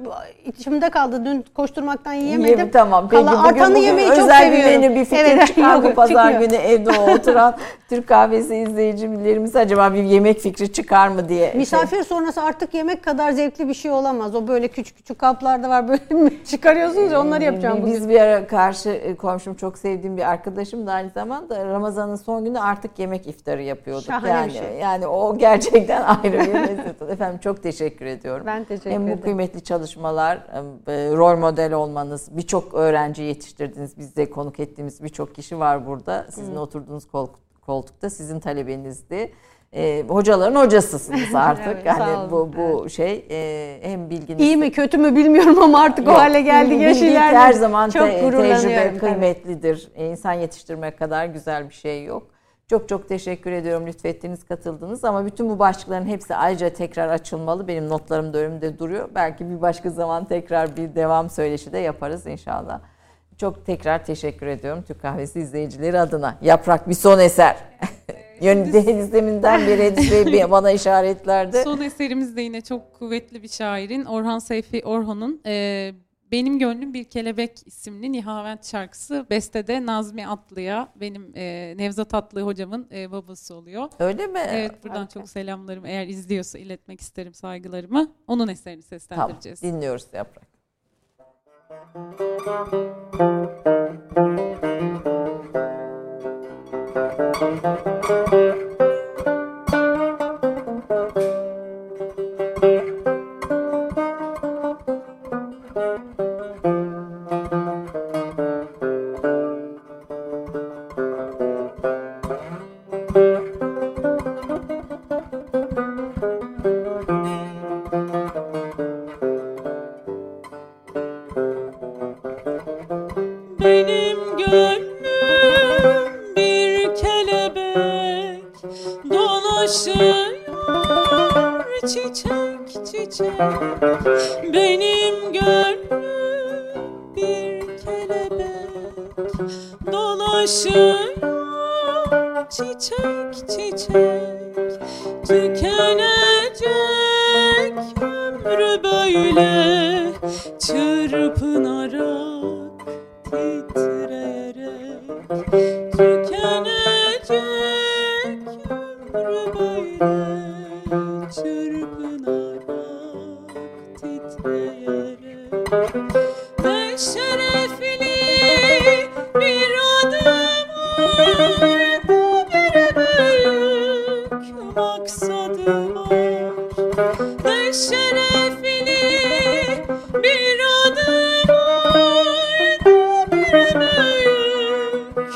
içimde kaldı. Dün koşturmaktan yiyemedim. Yem- tamam. Peki Kalan- bugün, artanı bugün yemeyi çok özel bir seviyorum. menü bir fikir Evet, çıkar yok, pazar çıkmıyor. günü evde oturan Türk kahvesi izleyicilerimiz acaba bir yemek fikri çıkar mı diye. şey- Misafir sonrası artık yemek kadar zevkli bir şey olamaz. O böyle küçük küçük kaplarda var böyle çıkarıyorsunuz ya onları yapacağım Biz- bugün. Biz bir ara karşı e, komşum çok sevdiğim bir arkadaşım da aynı zamanda Ramazan'ın son günü artık yemek iftarı yapıyorduk. Şahane yani bir şey. yani o gerçekten ayrı bir lezzet. Efendim çok teşekkür ediyorum. Ben teşekkür Hem bu ederim. kıymetli çalışmalar, e, rol model olmanız, birçok öğrenci yetiştirdiniz. Bizde konuk ettiğimiz birçok kişi var burada. Sizin oturduğunuz kol- koltukta sizin talebenizdi. E, hocaların hocasısınız artık. Evet, yani bu bu şey e, hem bilginiz İyi mi kötü mü bilmiyorum ama artık o Yok, hale geldi yaş ilerledi. her zaman Çok te- tecrübe kıymetlidir. E, İnsan yetiştirmek kadar güzel bir şey yok. Çok çok teşekkür ediyorum lütfettiniz, katıldınız ama bütün bu başlıkların hepsi ayrıca tekrar açılmalı. Benim notlarım da önümde duruyor. Belki bir başka zaman tekrar bir devam söyleşi de yaparız inşallah. Çok tekrar teşekkür ediyorum Türk Kahvesi izleyicileri adına. Yaprak bir son eser. Yönetmeniniz deminden beri Edis Bey bana işaretlerdi. Son eserimiz de yine çok kuvvetli bir şairin Orhan Seyfi Orhan'ın e, Benim Gönlüm Bir Kelebek isimli Nihavent şarkısı. Bestede Nazmi Atlı'ya benim e, Nevzat Atlı hocamın e, babası oluyor. Öyle mi? Evet buradan çok selamlarımı eğer izliyorsa iletmek isterim saygılarımı. Onun eserini Tamam, seslendireceğiz. dinliyoruz Yaprak. Benim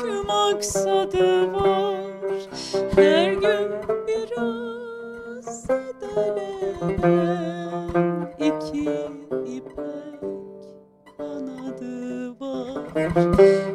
büyük maksadı var? Her gün biraz sedeleyen iki ipek kanadı var